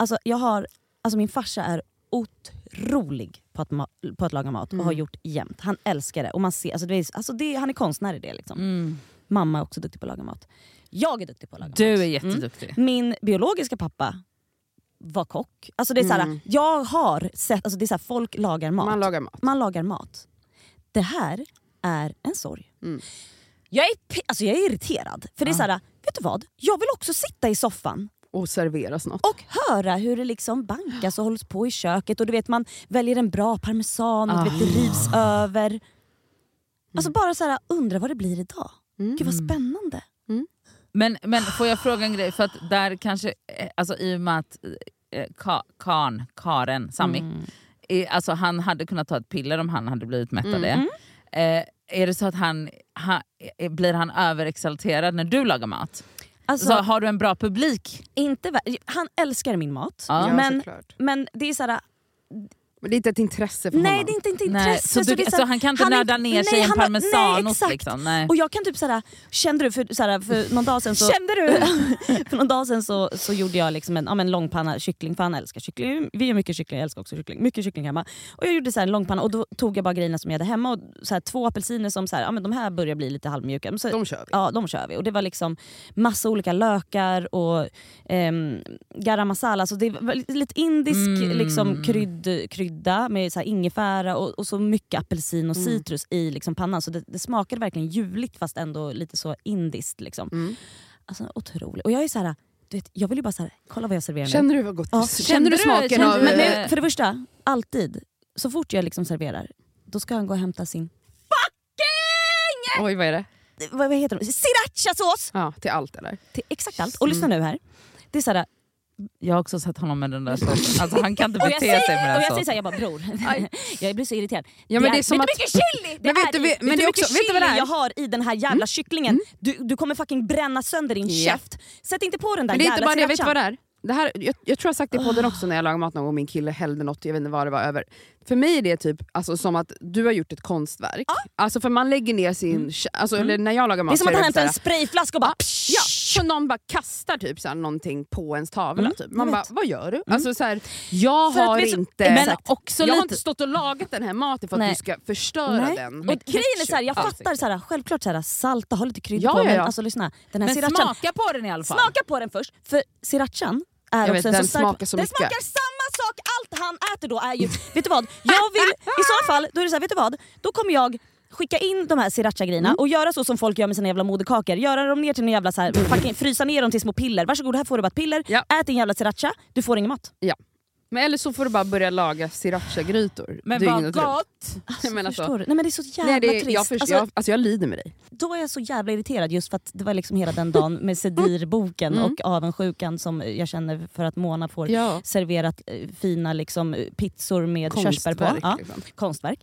alltså, jag har, alltså min farsa är otrolig på att, ma- på att laga mat och Mm. har gjort jämt. Han älskar det och man ser, alltså det är, alltså det, han är konstnär i det. Liksom. Mm. Mamma är också duktig på att laga mat. Jag är duktig på att laga Du mat. är jätteduktig. Min biologiska pappa var kock. Alltså det är såhär, Mm. Jag har sett, alltså det är såhär, folk lagar mat. Man lagar mat. Man lagar mat. Det här är en sorg. Mm. Jag, är, alltså jag är irriterad. För det är Ja. såhär, vet du vad? Jag vill också sitta i soffan Och serveras något. och höra hur det liksom bankas och hålls på i köket. Och du vet Man väljer en bra parmesan och du vet, det Ah. rivs över. Alltså bara så här, undra vad det blir idag. Mm. Gud vad spännande. Men, men får jag fråga en grej? För att där kanske, eh, alltså i och med att eh, ka, Karn, Karen, Sami, Mm. eh, alltså han hade kunnat ta ett piller om han hade blivit mätt av Mm. det. Eh, är det så att han, han, eh, blir han överexalterad när du lagar mat? Alltså, så har du en bra publik? inte, han älskar min mat, Ja. Men, men det är såhär, Men det är inte ett intresse för nej honom. det är inte, Nej, intresse. så, du, så, såhär- han kan inte han nörda ner nej, sig i en parmesanost? nej, liksom, nej. Och jag kan typ såhär, kände du för, såhär, för någon dag sedan så, Kände du? för någon dag sedan så, så gjorde jag liksom en, ja, men långpanna kyckling, för han älskar kyckling. Vi gör mycket kyckling, jag älskar också kyckling. Mycket kyckling hemma. Och jag gjorde så en långpanna och då tog jag bara grejerna som jag hade hemma. Och så två apelsiner som så här, ja, men de här börjar bli lite halvmjuka. Men Så, De kör vi. Ja, de kör vi. Och det var liksom massa olika lökar och ehm, garam masala. Så det var lite indisk Mm. liksom, krydd, krydda med så ingefära och, och så mycket apelsin och Mm. citrus i liksom pannan. Så det, det smakade verkligen juligt fast ändå lite så indiskt. Liksom. Mm. Alltså otroligt. Och jag är så här, du vet, jag vill ju bara så här, kolla vad jag serverar nu. Känner du vad gott? Ja. Känner du smaken kände- av... Men Eh. nu, för det första, alltid, så fort jag liksom serverar, då ska han gå och hämta sin Oj vad är det? vad, vad heter det? Srirachasås! Ja, till allt eller? Till exakt allt. Och lyssna nu här. Det är så här, Jag har också sett honom med den där såsen. Alltså, han kan inte och bete sig med och den jag säger såhär, jag bara bror, jag blir så irriterad. Ja, men det är som vet att- du hur mycket chili det Men vet är du- i? men vet det du är också- vet vad det är? jag har i den här jävla kycklingen? Du, du kommer fucking bränna sönder din Ja. käft. Sätt inte på den där Men det är inte jävla bara det, vet du vad det är? Det här, jag, jag tror jag sagt det i podden också när jag lagar mat någon gång, min kille hällde något, jag vet inte vad det var över. För mig är det typ alltså, som att du har gjort ett konstverk. Alltså för man lägger ner sin... kä- Alltså, eller när jag lagar mat Det är som att han det hämtar en sprayflaska och bara... här- Ja, så någon bara kastar typ så här, någonting på ens tavla. Mm, typ. Man bara, vad gör du? Alltså, så här, jag har vet du- inte... Men också jag har lite- inte stått och lagat den här maten för att Nej. du ska förstöra Nej. den. Och grejen är så här, jag fattar så här, självklart så här, salta, ha lite kryddor Ja, på ja, men ja. alltså lyssna. Den här Men srirachan, smaka på den i alla fall. smaka på den först. För srirachan är Jag också vet, en den så stark... smakar så den mycket. smakar samma sak, allt han äter då är ju... vet du vad? Jag vill, I så fall, då är det så här, vet du vad? Då kommer jag skicka in de här sriracha-grejerna Mm. och göra så som folk gör med sina jävla moderkakor. Göra dem ner till en jävla så här, fucking, frysa ner dem till små piller. Varsågod, här får du bara ett piller. Ja. Ät din jävla sriracha, du får ingen mat. Men eller så får du bara börja laga sriracha-grytor. Men vad gott! Jag menar så. Förstår du? Nej men det är så jävla Nej, det, trist. jag, förstår, Alltså, jag, alltså jag lider med dig. då är jag så jävla irriterad just för att det var liksom hela den dagen med Sedir-boken Mm. och avundsjukan som jag känner för att Mona får Ja. serverat eh, fina liksom, eh, pizzor med körsbär på. Ja, Liksom. konstverk.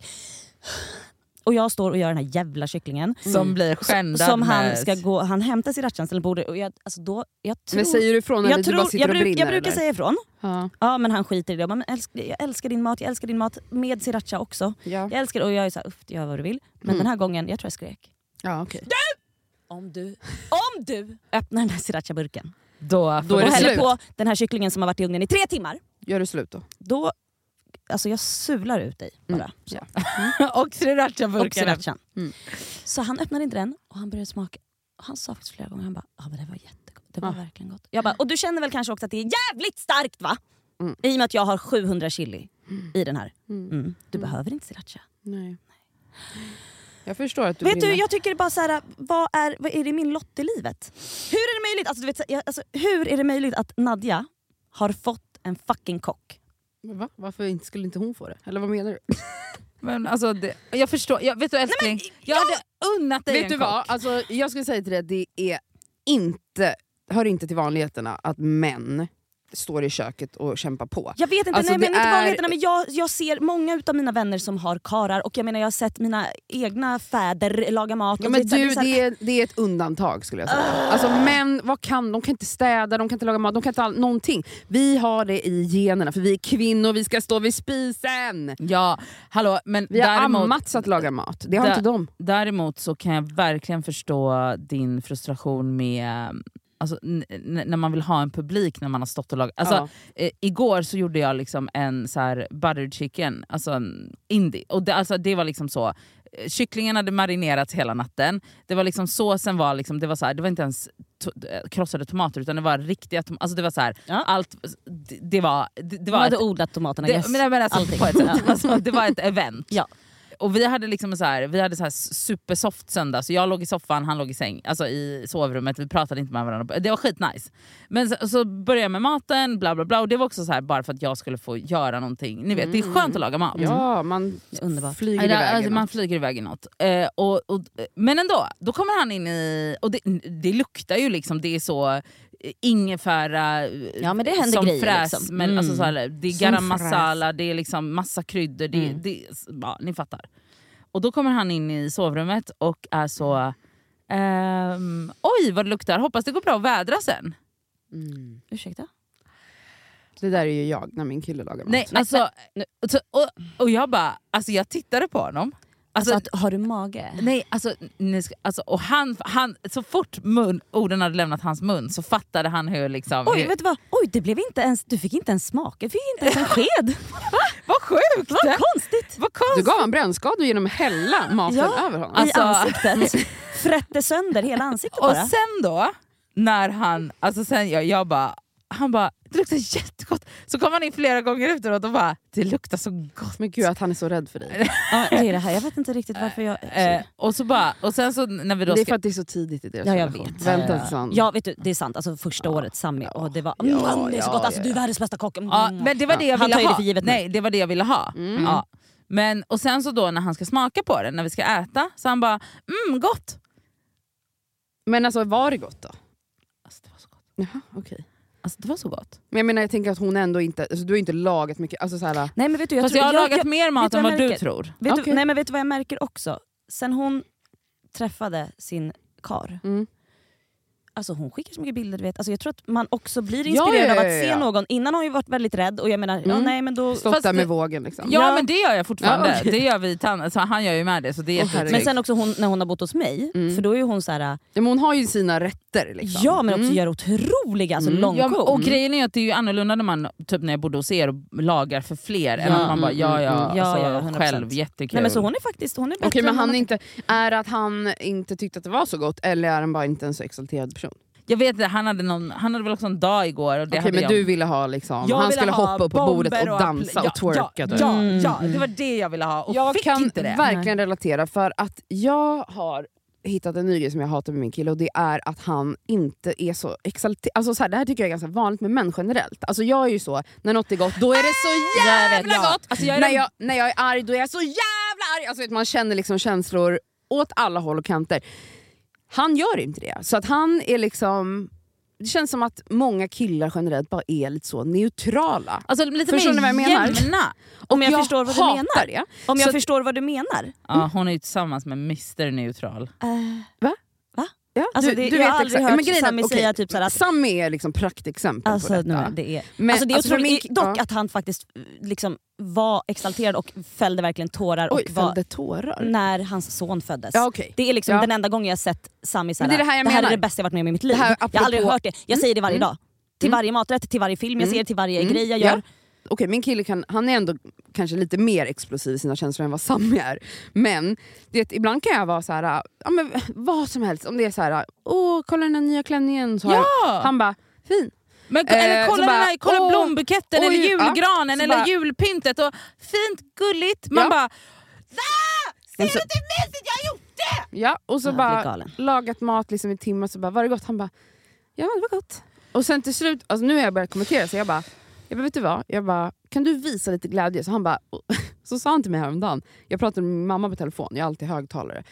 Och jag står och gör den här jävla kycklingen. Som blir skändad Som han med- ska gå, han hämtar på bordet och jag, alltså då, jag tror... Men säger du ifrån när jag, du tror, bara sitter jag, och bruk, brinner? jag brukar eller? säga ifrån. Ja. Ja men han skiter i det. Jag, bara, men älsk, jag älskar din mat, jag älskar din mat med sriracha också. Ja. Jag älskar och jag är såhär, uff gör vad du vill. Men Mm. den här gången, jag tror jag skrek. Ja, okej. Om du, om du öppnar den här sriracha-burken Då, Då är och häller slut. på den här kycklingen som har varit i ugnen i tre timmar, Gör du slut då? då alltså jag sular ut dig bara. Mm. Så. och Och sriracha-burkarna. srirachan. Mm. Så han öppnade inte den och han började smaka. Och han sa faktiskt flera gånger, han bara ja men det var jättegott. Det var Ah. verkligen gott. Jag bara, och du känner väl kanske också att det är jävligt starkt va? Mm. I och med att jag har 700 chili i den här. Mm. Mm. Du behöver inte sriracha. Nej. Jag förstår att du Vet du, jag tycker bara så här, vad är, vad är det min lott i livet? Hur är det möjligt, alltså, du vet, alltså, hur är det möjligt att Nadja har fått en fucking kock? Va? Varför inte, skulle inte hon få det? Eller vad menar du? Men alltså, det, jag förstår, jag, vet du älskling, jag hade unnat dig Vet en du vad? kock. Alltså, jag skulle säga till dig att det är inte, hör inte till vanligheterna att män står i köket och kämpar på. Jag vet inte, Alltså, nej, men inte är- vanligheterna men jag, jag ser många utav mina vänner som har karar och jag menar jag har sett mina egna fäder laga mat. Ja, och men det, du, det är så här- det, är, det är ett undantag skulle jag säga. Alltså män, vad kan, de kan inte städa, de kan inte laga mat, de kan inte all, någonting. Vi har det i generna för vi är kvinnor, vi ska stå vid spisen. Ja, hallå, men Vi har däremot, ammats att laga mat, det har inte de. däremot så kan jag verkligen förstå din frustration med Alltså, när man vill ha en publik när man har stått och lagat. Alltså, Ja. eh, igår så gjorde jag liksom en så här buttered chicken, alltså en indie. Och det, alltså, det var liksom så. eh, Kycklingen hade marinerats hela natten. Det var liksom såsen var liksom, det var så här, det var inte ens to- eh, krossade tomater utan det var riktiga tomater. Alltså det var så här, Ja. allt, det, det var... Det, det de var hade ett, odlat tomaterna, det, yes. men, men alltså, Allting. på ett sätt, alltså, det var ett event. Ja. Och vi hade liksom så här, vi hade så här supersoft söndag, så jag låg i soffan, han låg i säng, alltså i sovrummet, vi pratade inte med varandra. Det var skitnice. Men så, så började jag med maten, bla bla bla, och det var också så här bara för att jag skulle få göra någonting. Ni vet, det är skönt att laga mat. Ja, man Det är underbart. flyger iväg. alltså, i man något. flyger iväg i något. Eh, och, och, men ändå, då kommer han in i... Och det, det luktar ju liksom, det är så ingefära eh, Ja, men det händer som grejer, fräs. liksom. Men, Mm. alltså, så här, det är garam masala, det är liksom massa kryddor. Det, Mm. det, ja, ni fattar. Och då kommer han in i sovrummet och är så... ehm, Oj vad det luktar, hoppas det går bra att vädra sen. Mm. Ursäkta? Det där är ju jag när min kille lagar mat. Nej, alltså, så, och, och jag bara, alltså jag tittade på honom. Alltså, Alltså, att, har du mage? Nej, alltså, ska, alltså, och han, han, så fort mun, orden hade lämnat hans mun så fattade han hur... Liksom, Oj, hur vet du vad? Oj, det blev inte ens, du fick inte ens smaka, du fick inte ens en sked. vad sjukt! Vad konstigt! Vad Du konstigt! gav han brännskador genom att hälla maten Ja. över honom. Alltså- I ansiktet. Frätte sönder hela ansiktet Och bara. sen då, när han... Alltså sen jag, jag bara... han bara, det luktar jättegott. Så kom han in flera gånger efteråt och bara, det luktar så gott. Men gud att han är så rädd för dig. Ja, det är det här. Jag vet inte riktigt varför jag... Eh, och, så bara, och sen så när vi då Det är för att det är så tidigt i deras Ja, jag relation. vet. Vänta Ja. tills han... Ja vet du, det är sant. Alltså första året Sami, och det var Ja, mm, det är så ja, gott. Alltså, ja, du är ja. världens bästa kock. Mm. Ja, men det var det jag ville ha. det för givet nu. Nej, det var det jag ville ha. Mm. Ja. Men, och sen så då när han ska smaka på det, när vi ska äta, så han bara mm gott. Men alltså var det gott då? Alltså, det var så gott. Jaha, okej. Alltså, det var så gott. Men jag menar jag tänker att hon ändå inte, alltså, du har inte lagat mycket, alltså så här, Nej, men vet du, jag, Fast tror, jag har lagat mer mat än vad vad jag du tror. Vet, Okej. du, nej, men vet du vad jag märker också? Sen hon träffade sin kar. Mm. Alltså hon skickar så mycket bilder, du vet. Alltså jag tror att man också blir Ja, inspirerad ja, av ja, att se ja. någon. Innan har hon ju varit väldigt rädd och jag menar, ja, Mm. nej men då... stått Fast där med det- vågen liksom. Ja, Ja. men det gör jag fortfarande. Ja, okej. Det gör vi, alltså, han gör ju med det så det är jättetryggt. Men sen också hon, när hon har bott hos mig, Mm. för då är hon så här. Ja, men hon har ju sina rätter liksom. ja men också Mm. gör otroliga alltså, Mm. långkok. Ja, och grejen är att det är ju annorlunda när man typ när jag bodde hos er och lagar för fler än Ja, att man bara mm, ja mm, ja, mm. Ja, alltså, ja, 100%. själv jättekul. nej, men så hon är faktiskt hon är bättre Okej men än han inte, är att han inte tyckte att det var så gott eller är han bara inte en så exalterad person? Jag vet inte, han hade, någon, han hade väl också en dag igår. Och det Okej hade men jag. du ville ha liksom, Jag han skulle hoppa upp på bordet och dansa ja, och twerka. Ja, typ. ja, Mm, ja, det var det jag ville ha och jag fick kan inte det. verkligen relatera för att jag har hittat en ny grej som jag hatar med min kille och det är att han inte är så exalterad. Alltså så här, det här tycker jag är ganska vanligt med män generellt. Alltså jag är ju så, när något är gott då är det så jag jävla vet, ja. gott! Alltså, jag är när, jag, när jag är arg då är jag så jävla arg! Alltså vet, man känner liksom känslor åt alla håll och kanter. Han gör inte det. Så att han är liksom... Det känns som att många killar generellt bara är lite så neutrala. Alltså, lite Förstår mer ni vad jag menar? jämna. Om jag, jag förstår vad du menar. det. Om jag Så- förstår vad du menar. Ja, hon är ju tillsammans med Mr Neutral. Ja, Alltså, du, det- du jag vet har aldrig exakt. hört Men grejen att, okej, säga typ så här att- Sami är liksom praktexempel Alltså, på detta. nej, det är, Men, alltså det är alltså, otroligt, min- dock ja. att han faktiskt liksom var exalterad och fällde verkligen tårar Oj, och var, fällde tårar? när hans son föddes. Ja, okej. Det är liksom Ja. den enda gången jag sett Sami såhär, Men det är det här jag här är det bästa jag varit med om i mitt liv. Det här jag har aldrig hört det, jag säger det varje Mm. dag. Till Mm. varje maträtt, till varje film jag Mm. ser, till varje Mm. grej jag Ja. gör. Okej, min kille kan, han är ändå kanske lite mer explosiv i sina känslor än vad Sami är. Men det, ibland kan jag vara så här, ja, men, vad som helst. Om det är så här, åh kolla den här nya klänningen. Så jag, Ja! han bara, fin. Men, Eh, eller så kolla, bara, den här, kolla åh, blombuketten, oj, eller ja. julgranen, Så eller bara- julpyntet. Och fint, gulligt. Man Ja. bara så- Ser du inte mysigt jag har gjort det? Ja, och så Jag bara lagat mat liksom i timmar, så bara, var det gott? Han bara, ja det var gott. Och sen till slut, alltså nu har jag börjat kommentera, så jag bara, jag bara vet du vad? Jag bara, kan du visa lite glädje? Så han bara, så sa han till mig häromdagen, jag pratade med min mamma på telefon, jag har alltid högtalare.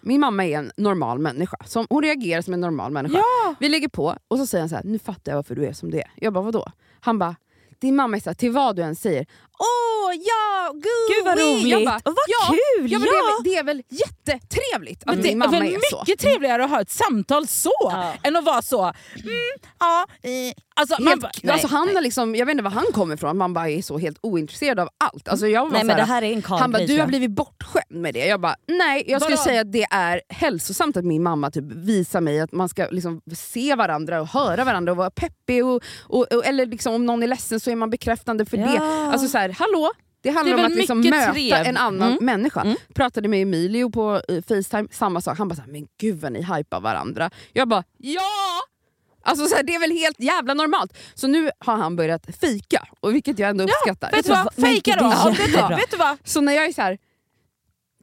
Min mamma är en normal människa, som, hon reagerar som en normal människa. Ja. Vi lägger på och så säger han så här, nu fattar jag varför du är som du är. Jag bara, vadå? Han bara, din mamma är så här, till vad du än säger, åh ja, gud, Gud vad roligt! Bara, och vad ja, kul! Ja, men ja. Det, är väl, det är väl jättetrevligt att det din är mamma väl är så. mycket trevligare att ha ett samtal så Ja. än att vara så, mm, ja, eh. alltså, man Helt, bara, nej, alltså han har liksom, jag vet inte var han kommer ifrån, man bara är så helt ointresserad av allt. Alltså jag var Nej så men här, det här är en han bara, du har blivit bortskämd med det. Jag bara, nej jag skulle säga att det är hälsosamt att min mamma typ visar mig att man ska liksom se varandra och höra varandra och vara peppig. Och, och, och, eller liksom, om någon är ledsen så är man bekräftande för det. Ja. Alltså så här, hallå? Det handlar Det om att liksom möta trev- en annan Mm. människa. Mm. Pratade med Emilio på Facetime, samma sak. Han bara, så här, men gud vad ni hypar varandra. Jag bara, ja! Alltså så här, det är väl helt jävla normalt. Så nu har han börjat fika, och vilket jag ändå uppskattar. Vet du vad? Fejka då! Ja, vet, du, vet du vad? Så när jag är så här.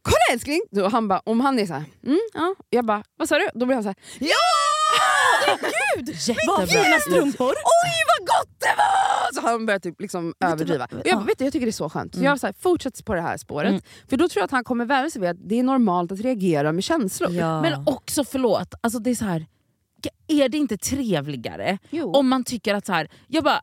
Kolla älskling! Då han bara, om han är så här, mm, ja. Jag bara, vad sa du? Då blir han så här, ja! Gud! Vad fina strumpor! Oj vad gott det var! Så han börjar typ liksom överdriva. Och jag, vet du, jag tycker det är så skönt. Så Mm. jag var så här, fortsätt på det här spåret. Mm. För då tror jag att han kommer vänja sig vid att det är normalt att reagera med känslor. Ja. Men också förlåt, alltså det är så här. är det inte trevligare Jo. om man tycker att så här, jag bara,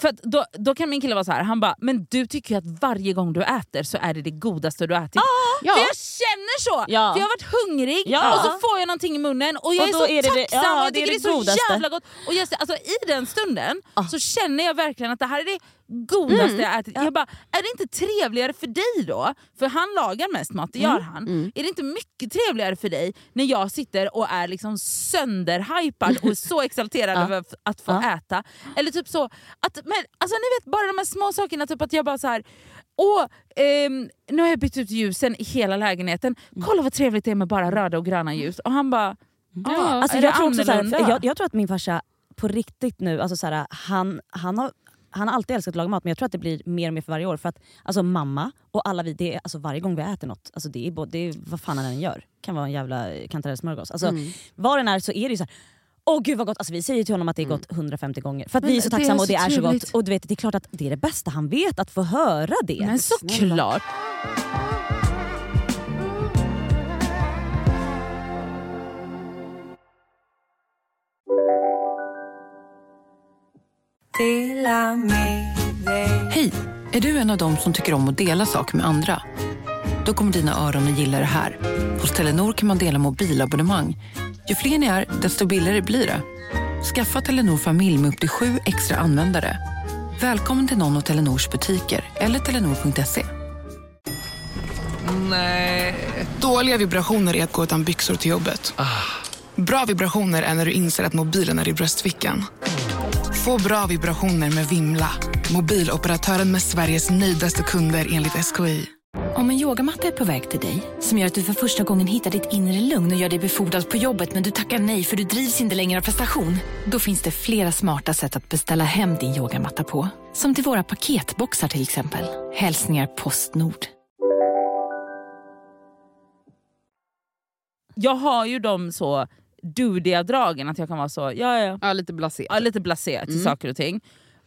för då, då kan min kille vara så här, han bara, men du tycker ju att varje gång du äter så är det det godaste du ätit. ja. För jag känner så! Ja. För jag har varit hungrig Ja. och så får jag någonting i munnen och jag Och är så är det det- tacksam ja, och jag det är tycker det är, det så godaste. jävla gott. Och just det, alltså, I den stunden Ah. så känner jag verkligen att det här är det godaste Mm. jag ätit. Jag bara, är det inte trevligare för dig då? För han lagar mest mat, det gör han. Mm. Är det inte mycket trevligare för dig när jag sitter och är liksom sönderhypad och så exalterad över att få äta? Eller typ så, att, men, alltså ni vet bara de här små sakerna, typ att jag bara så här. Åh, ehm, nu har jag bytt ut ljusen i hela lägenheten. Kolla vad trevligt det är med bara röda och gröna ljus. Och han bara, ja, Alltså jag, tror också jag, jag tror att min farsa på riktigt nu, alltså så här, han, han, har, han har alltid älskat att laga mat men jag tror att det blir mer och mer för varje år. För att alltså, mamma och alla vi, det är, alltså, varje gång vi äter något, alltså, det, är, både- det är vad fan han än gör. kan vara en jävla kantarellsmörgås. Alltså, Mm. Vad den är så är det ju så här. Åh gud vad gott! Alltså, vi säger till honom att det är Mm. gott 150 gånger. För att Men vi är så det är tacksamma och det är så gott. Och du vet, det är klart att det är det bästa han vet, att få höra det. Men såklart. Hej! Är du en av dem som tycker om att dela saker med andra? Då kommer dina öron att gilla det här. Hos Telenor kan man dela mobilabonnemang. Ju fler ni är, desto billigare blir det. Skaffa Telenor familj med upp till sju extra användare. Välkommen till någon av Telenors butiker eller telenor.se. Dåliga vibrationer är att gå utan byxor till jobbet. Bra vibrationer är när du inser att mobilen är i bröstfickan. Få bra vibrationer med Vimla. Mobiloperatören med Sveriges nöjdaste kunder enligt SKI. Om en yogamatta är på väg till dig, som gör att du för första gången hittar ditt inre lugn och gör dig befordrad på jobbet men du tackar nej för du drivs inte längre av prestation. Då finns det flera smarta sätt att beställa hem din yogamatta på. Som till våra paketboxar till exempel. Hälsningar Postnord. Jag har ju de så dudiga dragen att jag kan vara så, ja ja, Ja, lite blasé. ja lite blasé till Mm. saker och ting.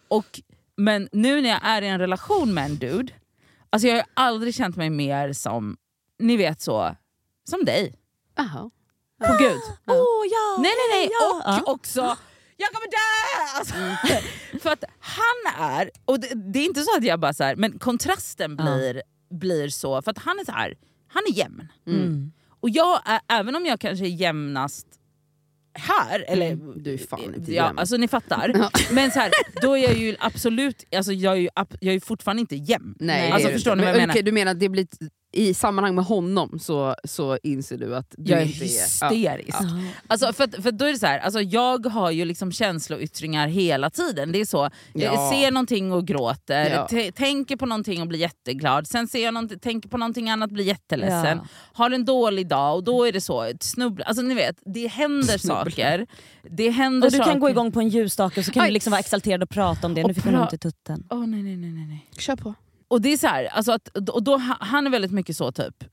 Och, men nu när jag är i en relation med en dude, alltså jag har aldrig känt mig mer som, ni vet så, som dig. Jaha. På gud. Åh ja! Nej nej nej, ja. och Ja. också jag kommer dö! Alltså, för att han är, och det, det är inte så att jag bara så här, men kontrasten Ja. blir, blir så, för att han är så här, han är jämn. Mm. Och jag är, även om jag kanske är jämnast här, eller Mm, du är fan inte ja, jämn. alltså ni fattar. Ja. Men så här, då är jag ju absolut, alltså jag är ju, jag är ju fortfarande inte jämn. Nej, Alltså, förstår ni vad jag Men, menar? okej, Du menar att det blir i sammanhang med honom så, så inser du att du Jag är inte hysterisk. Ja. Alltså för, att- för då är det så här, alltså jag har ju liksom känsloyttringar hela tiden. Det är så, jag Ja. ser någonting och gråter, tänker på någonting och blir jätteglad, sen ser jag tänker på någonting annat och blir jätteledsen. Ja. Har en dålig dag och då är det så, ett snubbla, alltså ni vet, det händer saker. Det händer Och du saker. kan gå igång på en ljusstake och så kan Aj. du liksom vara exalterad och prata om det. Och Nu fick hon pra- ont i tutten. Åh nej nej nej nej. nej. Kör på. Och det är så här, alltså att, och då, han är väldigt mycket så typ,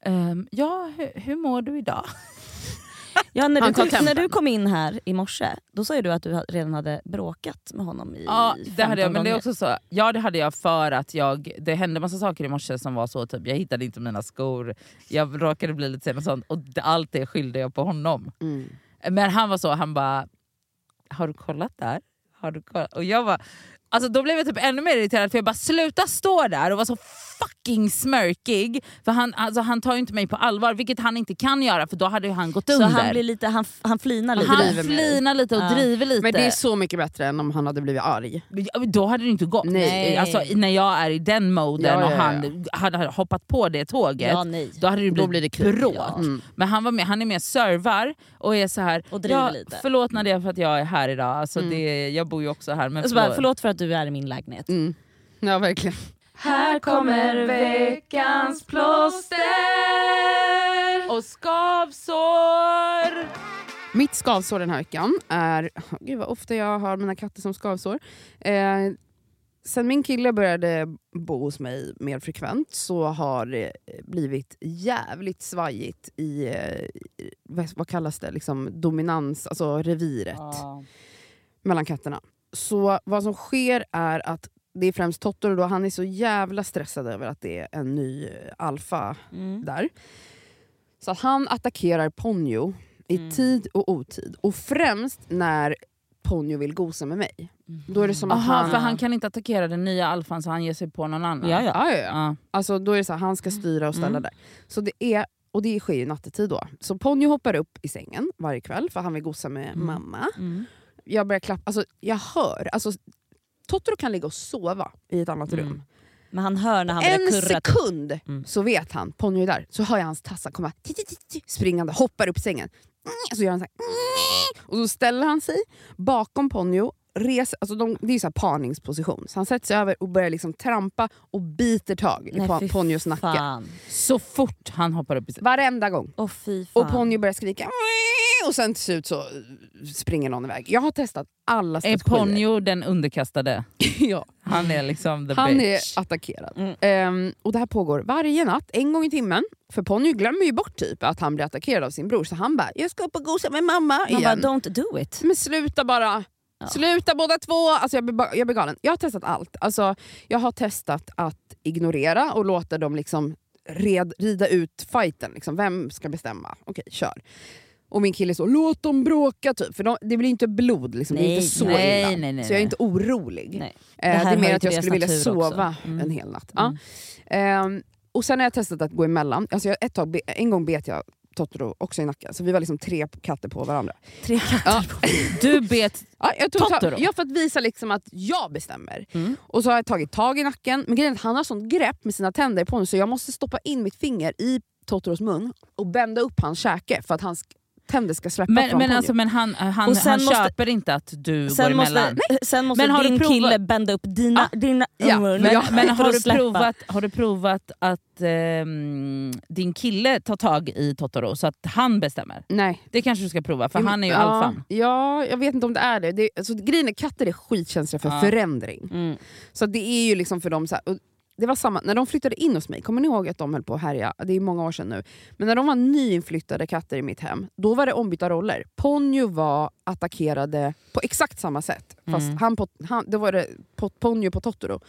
ehm, ja hur, hur mår du idag? Ja, när, du kom, när du kom in här i morse, då sa ju du att du redan hade bråkat med honom i Ja det hade jag, 15 men det är också så, ja det hade jag för att jag, det hände massa saker i morse som var så, typ, jag hittade inte mina skor, jag råkade bli lite sen och sånt och allt det skyllde jag på honom. Mm. Men han var så, han bara, har du kollat där? Har du kollat? Och jag var, alltså då blev jag typ ännu mer irriterad för jag bara sluta stå där och vara så fucking smörkig. För han, alltså, han tar ju inte mig på allvar, vilket han inte kan göra för då hade ju han gått Så under. han, blir lite, han, han flinar lite. han flinar lite och Ja. driver lite. Men det är så mycket bättre än om han hade blivit arg. Ja, men Då hade det inte gått. Nej. Alltså, när jag är i den moden Ja, ja, och han hade hoppat på det tåget, Ja, nej. då hade det Då blivit blir det krig. bråk. Ja. Mm. Men han, var med, han är mer servar och är så här. Och driver ja, lite. Förlåt Nadia för att jag är här idag, alltså, Mm. det, jag bor ju också här. Men så bara, förlåt. förlåt för att du är i min lägenhet. Mm. Ja verkligen. Här kommer veckans plåster. Och skavsår! Mitt skavsår den här veckan är... Gud vad ofta jag har mina katter som skavsår. Eh, sen min kille började bo hos mig mer frekvent så har det blivit jävligt svajigt i, eh, vad- vad kallas det, liksom dominans, alltså reviret mellan katterna. Så vad som sker är att det är främst Totoro, då, han är så jävla stressad över att det är en ny eh, alfa Mm. där. Så att han attackerar Ponyo i Mm. tid och otid. Och främst när Ponyo vill gosa med mig. Då är det som att Aha, han... för han kan inte attackera den nya alfan så han ger sig på någon annan. Ja, ja. Ja, ja, ja. Ja. Alltså, då är det så här, han ska styra och ställa Mm. där. Så det är, och det sker ju nattetid då. Så Ponyo hoppar upp i sängen varje kväll för han vill gosa med Mm. mamma. Mm. Jag börjar klappa, alltså jag hör. Alltså, Totoro kan ligga och sova i ett annat Mm. rum. Men han hör när han en kurra. sekund Mm. så vet han, Ponyo är där, så hör jag hans tassar komma springande, hoppar upp i sängen. Så gör han så här, och så ställer han sig bakom Ponyo, reser, alltså de, det är så här parningsposition. Så han sätter sig över och börjar liksom trampa och biter tag i Nej, Ponjos nacke. Så fort han hoppar upp i Varenda gång. Fan. Och Ponyo börjar skrika och sen till slut så springer någon iväg. Jag har testat alla Är strategier. Ponyo den underkastade? ja. Han är liksom the Han bitch. är attackerad. Mm. Ehm, och det här pågår varje natt, en gång i timmen. För Ponyo glömmer ju bort typ att han blir attackerad av sin bror, så han bara “jag ska upp och gosa med mamma Man bara, igen”. don't do it. Men sluta bara! Ja. Sluta båda två! Alltså jag, blir, jag blir galen. Jag har testat allt. Alltså, jag har testat att ignorera och låta dem liksom red, rida ut fighten. Liksom. Vem ska bestämma? Okej, kör. Och min kille så “låt dem bråka” typ. För de, det blir inte blod, liksom. det är Nej, inte så nej, illa. nej, nej, så jag är nej. inte orolig. Nej. Eh, Det det, är mer att jag skulle vilja sova Mm. en hel natt. Mm. Ja. Ehm, och sen har jag testat att gå emellan. Alltså jag, ett tag, en gång bet jag Totoro också i nacken, så vi var liksom tre katter på varandra. Tre katter Ja. Du bet... Ja, jag tog Totoro? ja, för att visa liksom att jag bestämmer. Mm. Och så har jag tagit tag i nacken, men grejen är att han har sånt grepp med sina tänder på honom så jag måste stoppa in mitt finger i Totoros mun och bända upp hans käke för att hans tänder ska släppa Men, från men, alltså, men han, han, Och sen han måste- köper inte att du går Sen emellan. måste, sen måste Men din kille bända upp dina, dina Ja, Men, Ja, men för har, du provat, har du provat att ehm, din kille tar tag i Totoro så att han bestämmer? Nej. Det kanske du ska prova för Jo, han är ju ja, alfan. Ja, jag vet inte om det är det. det alltså, grejen är katter är skitkänsliga för Ja. förändring. Mm. Så det är ju liksom för dem så här, det var samma, när de flyttade in hos mig, kommer ni ihåg att de höll på att härja? Det är många år sedan nu. Men när de var nyinflyttade katter i mitt hem, då var det ombytta roller. Ponyo var attackerade på exakt samma sätt. Fast Mm. han på, han, då var det på, Ponyo på Totoro.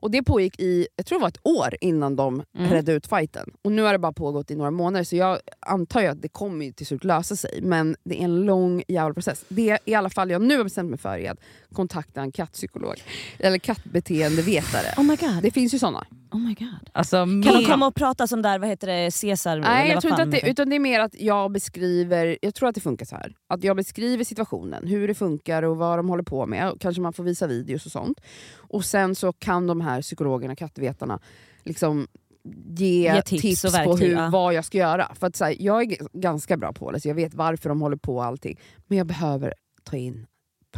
Och det pågick i, jag tror det var ett år innan de Mm. redde ut fighten. Och nu har det bara pågått i några månader så jag antar ju att det kommer till slut lösa sig. Men det är en lång jävla process. Det i alla fall jag nu har bestämt mig för är att kontakta en kattpsykolog. Eller kattbeteendevetare. Oh my god. Det finns ju såna. Oh my god. Alltså, Kan de komma och prata som där, vad heter det, Caesar? eller Nej, jag tror inte att det, utan det är mer att jag beskriver, jag tror att det funkar så här. Att jag beskriver situationen, hur det funkar och vad de håller på med. Kanske man får visa videos och sånt. Och sen så kan de här psykologerna, kattvetarna, liksom ge, Ge tips, tips och på verktyg, hur, ja. vad jag ska göra. För att, så här, jag är ganska bra på det, så jag vet varför de håller på och allting. Men jag behöver ta in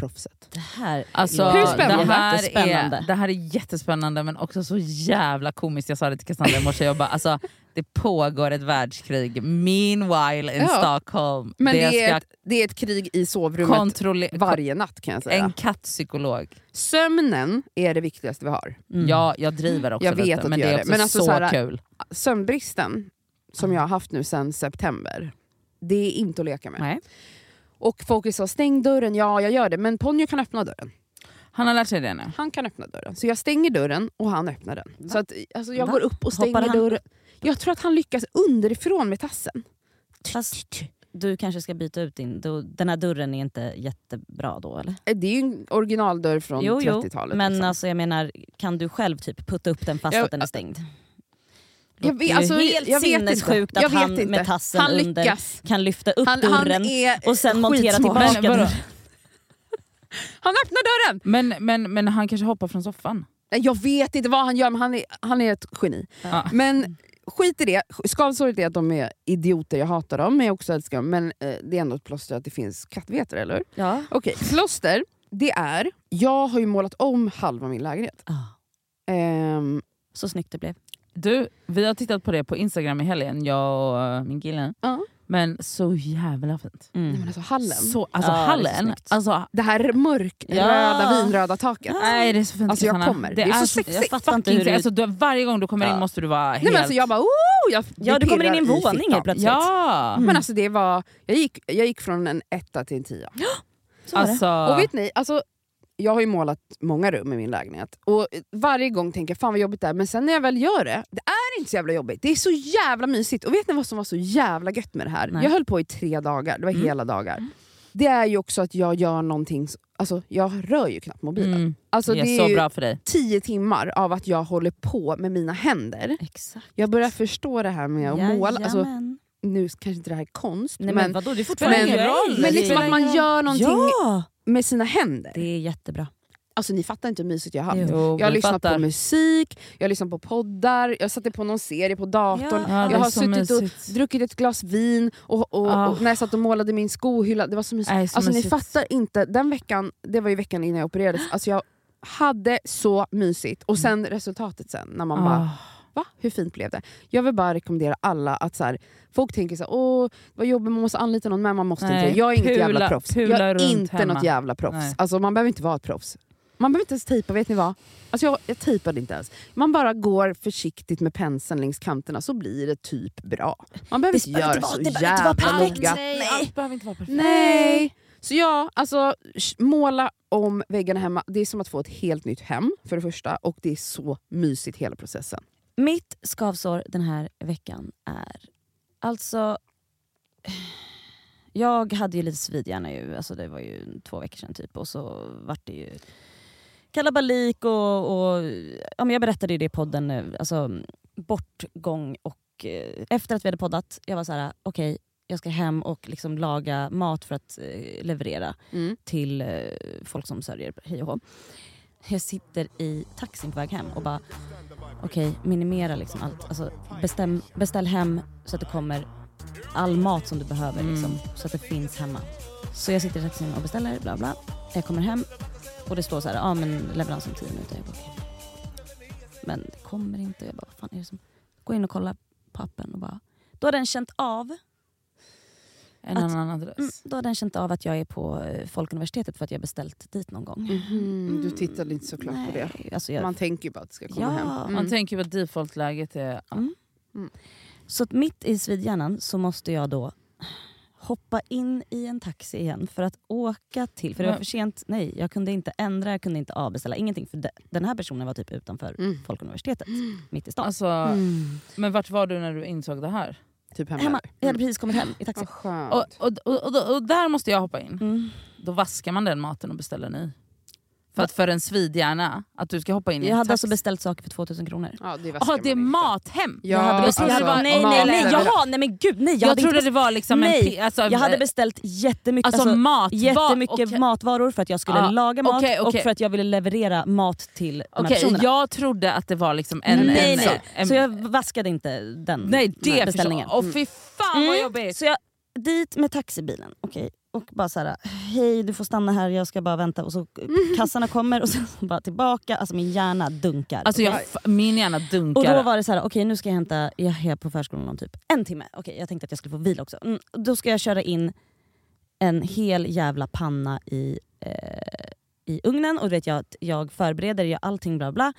proffset. Det här Alltså, Hur spännande? Det här, Jättespännande. är, det här är jättespännande men också så jävla komiskt. Jag sa det till Cassandra i morse, jag bara, alltså, det pågår ett världskrig meanwhile in Ja. Stockholm. Men det, det är ett, det är ett krig i sovrummet varje natt kan jag säga. En kattpsykolog. Sömnen är det viktigaste vi har. Mm. Ja, jag driver också Jag vet lite att men du det gör är det. också Men alltså så så här- kul. Sömnbristen, som jag har haft nu sedan september, det är inte att leka med. Nej. Och folk sa stäng dörren, ja jag gör det, men Ponyo kan öppna dörren. Han har lärt sig det nu. Han kan öppna dörren. Så jag stänger dörren och han öppnar den. Så att, alltså, jag Va? går upp och stänger Hoppar han- dörren. Jag tror att han lyckas underifrån med tassen. Fast du kanske ska byta ut din, då, den här dörren är inte jättebra då eller? Eh, Det är ju en originaldörr från jo, jo. 30-talet. Men liksom. alltså, jag menar, kan du själv typ putta upp den fast Jag- att den är stängd? Jag Det är vet, alltså, helt jag vet sinnessjukt inte. att jag vet han inte. med tassen han under lyckas. kan lyfta upp Han, han dörren är och sen montera tillbaka dörren. Han öppnar dörren! Men, men, men han kanske hoppar från soffan. Jag vet inte vad han gör, men han är, han är ett geni. Ja. Men skit i det. Skavsåret är att de är idioter, jag hatar dem, men jag också älskar dem. Men eh, det är ändå ett plåster att det finns kattvetare, eller hur? Ja. Okej, plåster, det är... Jag har ju målat om halva min lägenhet. Ah, Ehm, så snyggt det blev. Du, vi har tittat på det på Instagram i helgen, jag och eh, min kille. ja. Men så jävla fint. Nej, men alltså hallen. Så, alltså Ja, det är så hallen, snyggt. alltså, Det här mörkröda, Ja. vinröda taket. nej det är så fint Alltså, jag kommer. Det är så sexigt. Jag fattar inte alltså, du, Varje gång du kommer in Ja. måste du vara helt... Nej, men alltså, jag bara, oh, jag, Ja, det du kommer in i en våning helt plötsligt. Ja! Men alltså det var, jag gick, jag gick från en etta till en tia. Så det. Alltså, Och vet ni, alltså, jag har ju målat många rum i min lägenhet och varje gång tänker jag fan vad jobbigt det är, men sen när jag väl gör det, det är inte så jävla jobbigt. Det är så jävla mysigt. Och vet ni vad som var så jävla gött med det här? Nej. Jag höll på i tre dagar, det var Mm. hela dagar. Det är ju också att jag gör någonting, alltså jag rör ju knappt mobilen. mm, Alltså, det är det så är ju bra för dig. tio timmar av att jag håller på med mina händer. Exakt. Jag börjar förstå det här med att måla. Alltså, nu kanske inte det här är konst, Nej, men, men, vadå, det är men, fortfarande men, liksom att man gör någonting Ja, med sina händer. det är jättebra. Alltså ni fattar inte hur mysigt jag har haft. Jo, Jag har lyssnat fattar. på musik, jag har lyssnat på poddar, jag satte på någon serie på datorn. Ja. Jag har suttit och mysigt. druckit ett glas vin och, och, Ah. och när jag satt och målade min skohylla. Det var så mysigt. Nej, så alltså, ni mysigt. fattar inte, den veckan, det var ju veckan innan jag opererades, alltså, jag hade så mysigt. Och sen resultatet sen, när man bara Ah. Va? Hur fint blev det? Jag vill bara rekommendera alla att så här, folk tänker så här, åh vad jobbigt, man måste anlita någon, men man måste Nej, inte. Jag är inget pula- jävla proffs. Jag är inte hemma. något jävla proffs. Nej. Alltså, man behöver inte vara ett proffs. Man behöver inte ens tejpa, vet ni vad? Alltså jag, jag tejpade inte ens. Man bara går försiktigt med penseln längs kanterna så blir det typ bra. Man behöver Det inte göra så vara- det behöver inte vara jävla perfekt. noga. Nej, allt behöver inte vara perfekt. Nej. Så ja, alltså måla om väggarna hemma. Det är som att få ett helt nytt hem för det första och det är så mysigt hela processen. Mitt skavsår den här veckan är... Alltså... Jag hade ju lite svidhjärna ju, alltså det var ju två veckor sedan typ och så vart det ju kalabalik och, och ja, men jag berättade ju det i podden, alltså bortgång och eh, efter att vi hade poddat, jag var så här: okej jag ska hem och liksom laga mat för att eh, leverera Mm. till eh, folk som sörjer, hej och hå. Jag sitter i taxin på väg hem och bara, okej minimera liksom allt. Alltså, bestäm, beställ hem så att det kommer all mat som du behöver liksom, så att det finns hemma. Så jag sitter i taxin och beställer, bla bla. Jag kommer hem och det står så här, ja men leverans om 10 minuter. Jag bara, okej. Men det kommer inte. Jag bara, vad fan är det som... Gå in och kolla på appen och bara, då har den känt av En Att- annan adress. Mm, då har den känt av att jag är på eh, Folkuniversitetet för att jag har beställt dit någon gång. Mhm, Du tittade inte såklart på det. Nej, Alltså jag, Man tänker ju bara att det ska komma Ja, hem. man Man tänker ju att defaultläget är... ja. Mm. Mm. Så att mitt i svidhjärnan så måste jag då hoppa in i en taxi igen för att åka till, för det var för sent, nej jag kunde inte ändra, jag kunde inte avbeställa, ingenting. För de, den här personen var typ utanför Mm. Folkuniversitetet, mitt i stan. Alltså, Mm. Men vart var du när du insåg det här? Typ hemma. Hemma, jag hade precis kommit hem i taxi. Och, och, och, och, och där måste jag hoppa in. Mm. Då vaskar man den maten och beställer ny. För att för en svidhjärna, att du ska hoppa in i Jag en hade alltså beställt saker för 2000 kronor. ja, det, Jaha, det är mathem? Ja, jag hade alltså, beställt, var- nej, nej, nej, mat- jaha, nej men gud nej. Jag, Jag, hade trodde det var liksom Nej, en... Alltså, Jag hade eh, beställt jättemycket, alltså, alltså, mat, jättemycket okej. matvaror för att jag skulle Ja, laga mat okej, okej. och för att jag ville leverera mat till de här Okej, personerna. jag trodde att det var liksom en... nej, en, nej. en, så jag vaskade inte den nej, det beställningen. Åh fy fan vad Mm, jobbigt! Så jag dit med taxibilen, okej. Och bara såhär, hej du får stanna här, jag ska bara vänta. Och så kassarna kommer och sen bara tillbaka. Alltså min hjärna dunkar. Alltså jag, min hjärna dunkar. Och då var det så här, okej nu ska jag hämta, jag är på förskolan om typ en timme. Okej jag tänkte att jag skulle få vila också. Mm, då ska jag köra in en hel jävla panna i, eh, i ugnen och vet jag, jag förbereder, gör allting bla bla.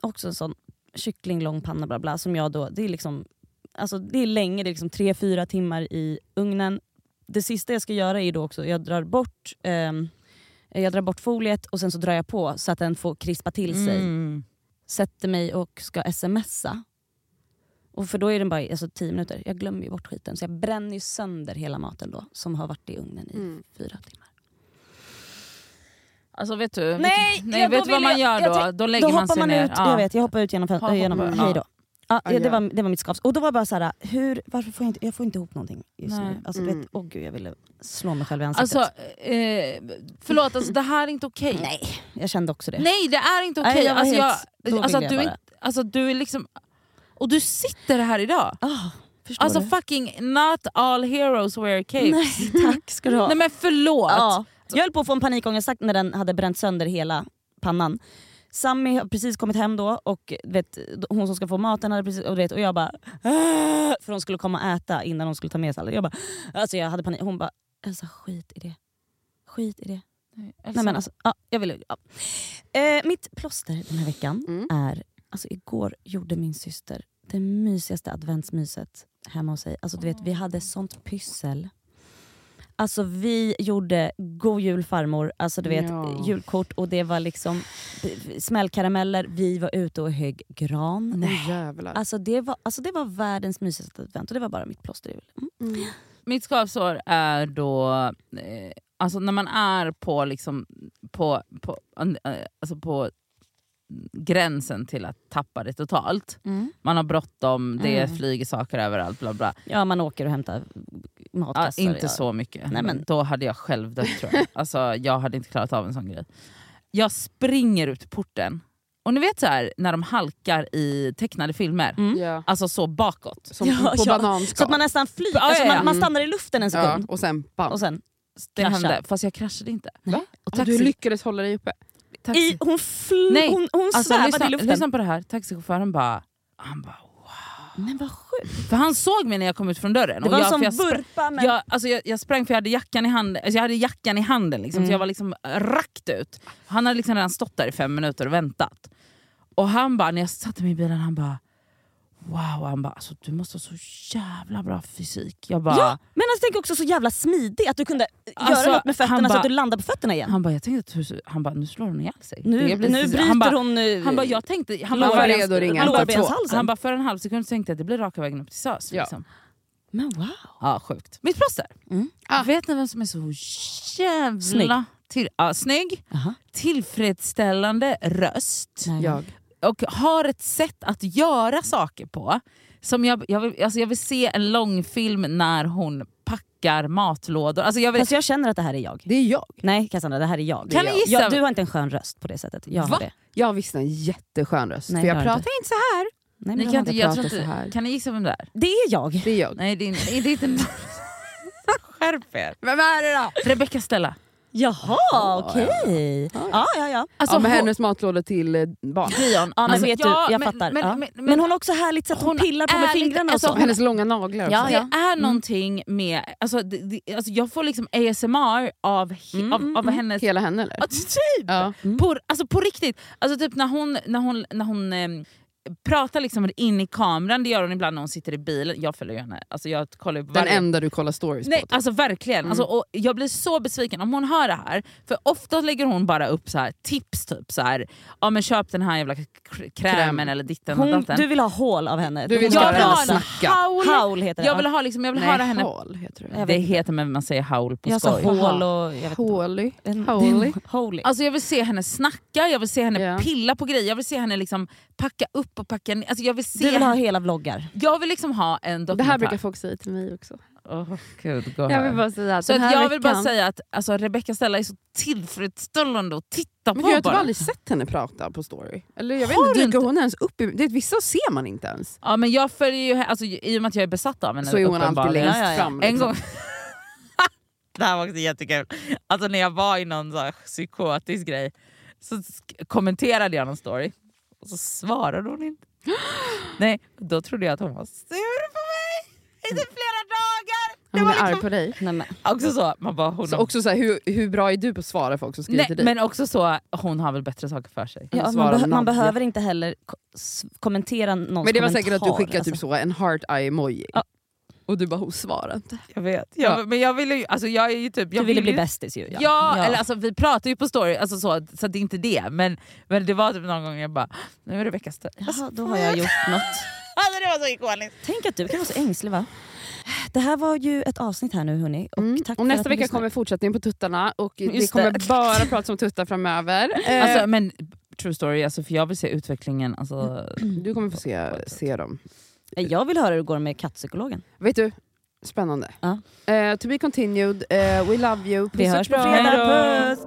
Också en sån kycklinglång panna bla bla som jag då, det är liksom, alltså det är länge, det är liksom tre fyra timmar i ugnen. Det sista jag ska göra är då också, jag drar bort ehm, jag drar bort foliet och sen så drar jag på så att den får krispa till sig Mm. sätter mig och ska smsa. Och för då är den bara alltså, 10 minuter. Jag glömmer ju bort skiten. Så jag bränner ju sönder hela maten då som har varit i ugnen i Mm. fyra timmar. Alltså vet du, Nej, vet, nej, ja, vet du vad man jag- gör jag då? tänk- Då lägger då man sig man ner. ut, Ja. jag vet, jag hoppar ut genom, fön- Hoppa- genom ja. hej då. Ja, det, aj. var, det var mitt skavs. Och då var jag bara såhär, hur, varför får jag inte, jag får inte ihop någonting just Nej. nu. Alltså, du Mm. vet, åh gud jag ville slå mig själv i ansiktet. Alltså, eh, förlåt, alltså, det här är inte okej. Nej, jag kände också det. Nej det är inte Nej, okej. jag var Alltså, helt- jag, då alltså, att du, inte- alltså, du är liksom... Och du sitter här idag. Förstår Alltså du? fucking not all heroes wear capes. Nej tack ska du ha. Nej men förlåt. Ja. Jag höll på att få en panikångestattack när den hade bränt sönder hela pannan. Sammy har precis kommit hem då och vet, hon som ska få maten hade precis, och, vet, och jag bara "Åh!" För hon skulle komma och äta innan hon skulle ta med sig alla. Jag bara, alltså jag hade panik. Hon bara Elsa skit i det. Skit i det. Nej, Nej, men alltså, ja, jag ville, ja. eh, mitt plåster den här veckan Mm. är, alltså igår gjorde min syster det mysigaste adventsmyset hemma hos sig. Alltså, du vet, vi hade sånt pyssel. Alltså vi gjorde God Jul farmor, alltså du vet Ja. julkort och det var liksom smällkarameller, vi var ute och högg gran. Jävlar. Alltså det, var, alltså det var världens mysigaste advent och det var bara mitt plåster. i. Mm. Mm. Mitt skavsår är då, eh, alltså när man är på, liksom, på, på, eh, alltså på gränsen till att tappa det totalt. Man har bråttom, det Mm. flyger saker överallt. Bla bla. Ja man åker och hämtar Ja, matkassar. inte ja. så mycket, Nej, men då hade jag själv dött tror jag. Alltså, jag hade inte klarat av en sån grej. jag springer ut porten. Och ni vet så här när de halkar i tecknade filmer, Ja. alltså så bakåt. Som Ja, på ja. bananskal. Så att man nästan flyger, Ja, alltså ja, man, man stannar i luften en ja, sekund och sen bam. och sen Det hände, fast jag kraschade inte. Va? Och Och du taxi- lyckades hålla dig uppe. I, hon, fl- Nej, hon, hon alltså, svävade lyssna, i luften. lyssna på det här, taxichauffören bara, han bara Men vad sjukt. För han såg mig när jag kom ut från dörren. Det var jag, som jag, vurpa men... jag, alltså jag, jag sprang för jag hade jackan i handen, alltså jag hade jackan i handen liksom, Mm. så jag var liksom rakt ut. Han hade liksom redan stått där i fem minuter och väntat. Och han bara, när jag satte mig i bilen, han bara Wow, han bara alltså, du måste ha så jävla bra fysik. Jag bara, Ja, men alltså, tänk också så jävla smidig att du kunde Alltså, göra något med fötterna han så att du landade på fötterna igen. Han bara, jag tänkte att du, han bara, nu slår hon ihjäl sig. nu, blir nu bryter han bara, hon eh, Han bara, jag tänkte, han bara, redo att ringa han, 112. lårbenshalsen. han bara för en halv sekund tänkte jag att det blir raka vägen upp till SÖS. Ja. Liksom. Men wow. Ja, sjukt. Mitt plåster. Mm. Ah. Vet ni vem som är så jävla Snygg. Till, ja, snygg, Aha. tillfredsställande röst Nej. Jag. Och har ett sätt att göra saker på. Som jag, jag, vill, alltså jag vill se en långfilm när hon packar matlådor. Alltså jag vill, Fast jag känner att det här är jag. Det är jag. Nej Cassandra, det här är jag. Kan är jag. gissa? Ja, du har inte en skön röst på det sättet. Jag Va? har det. Jag har visst en jätteskön röst. Nej, för jag pratar du inte så här. Nej, ni kan, inte, jag tror inte, så här. kan ni gissa vem det är? Det är jag. Det är jag. Nej det är, inte- det är inte... Skärp er. Vem är det då? Rebecca Stella. Jaha, okej. Ja, ja, ja. Alltså, ja, med hon- hennes matlådor till eh, barn. Dion. Ja, men Alltså, vet ja, du, jag men- fattar. Men, ja. men, Men, men, hon har också härligt sätt, hon, hon pillar på med fingrarna alltså, och så. Hennes långa naglar också. Ja, det ja. är någonting med... Alltså, det, det, alltså, jag får liksom ASMR av, he, Mm, av, mm, av mm. hennes... Hela henne eller? Ja, typ! Ja. På, alltså på riktigt. Alltså typ när hon, när hon, när hon ehm, pratar liksom in i kameran, det gör hon ibland när hon sitter i bilen. Jag följer henne. Alltså jag kollar på Den varje- enda du kollar stories Nej, på. typ. alltså verkligen. Mm. Alltså, och jag blir så besviken om hon hör det här. För ofta lägger hon bara upp så här, tips, typ så här, ja, men köp den här jävla krämen Kräm. eller ditten och Hon, datten. du vill ha hål av henne. Du vill jag vill henne ha en howl. Howl heter det. Jag vill ha, liksom, jag vill Nej, höra henne... hal heter det. Jag Det heter men man säger howl på Jag skoj. hål och... Jag vet. Holy. Holy. Holy. Alltså jag vill se henne snacka, jag vill se henne Ja. pilla på grejer, jag vill se henne liksom packa upp och packa ner. Alltså jag vill se Du vill ha hela vloggar. Jag vill liksom ha en dokumentär. Det här brukar folk säga till mig också. Åh, Gud, gå Jag vill bara säga att så att jag vill bara säga att alltså, Rebecca Stella är så tillfredsställande att titta Men på jag har typ aldrig sett henne prata på story. Eller jag vet Har inte, du dyker inte? hon ens upp i... Det, vissa ser man inte ens. Ja, men jag följer ju, alltså, I och med att jag är besatt av henne Så är hon alltid längst Ja, ja, ja. fram. En liksom. gång... det här var också jättekul. Alltså när jag var i någon så här psykotisk grej så kommenterade jag någon story och så svarade hon inte. Nej, då trodde jag att hon var sur på mig i typ flera dagar. Det Hon var är arg liksom på dig. Nej, men. också så, man bara, hon Så också så här, hur, hur bra är du på att svara folk som skriver Nej, till dig? men också så, hon har väl bättre saker för sig. Ja, man, beh- man behöver inte heller kommentera någons Men det var kommentar. säkert att du skickade typ alltså. så, en heart eye emoji. Ja. Och du bara, hon svarar inte. Jag vet. Ja. Jag, men jag ville ju, alltså jag är ju typ... Jag Du ville vill bli ju- bästis ju. Ja, eller alltså vi pratar ju på story, alltså så, så det är inte det. Men, men det var typ någon gång jag bara, nu är det veckans. Jaha, då har jag gjort något. Alltså det var så ikoniskt. Tänk att du kan vara så ängslig va? Det här var ju ett avsnitt här nu hörni. Och, Mm. tack och nästa vecka kommer fortsättningen på tuttarna och det Just kommer det. bara prata om tuttar framöver. Eh, Alltså, men true story, alltså, för jag vill se utvecklingen. Alltså, du kommer få se, se dem. Jag vill höra hur det går med kattpsykologen. Vet du? Spännande. Ja. Eh, to be continued. Eh, we love you. Vi Puss och hörs på fredag. Puss!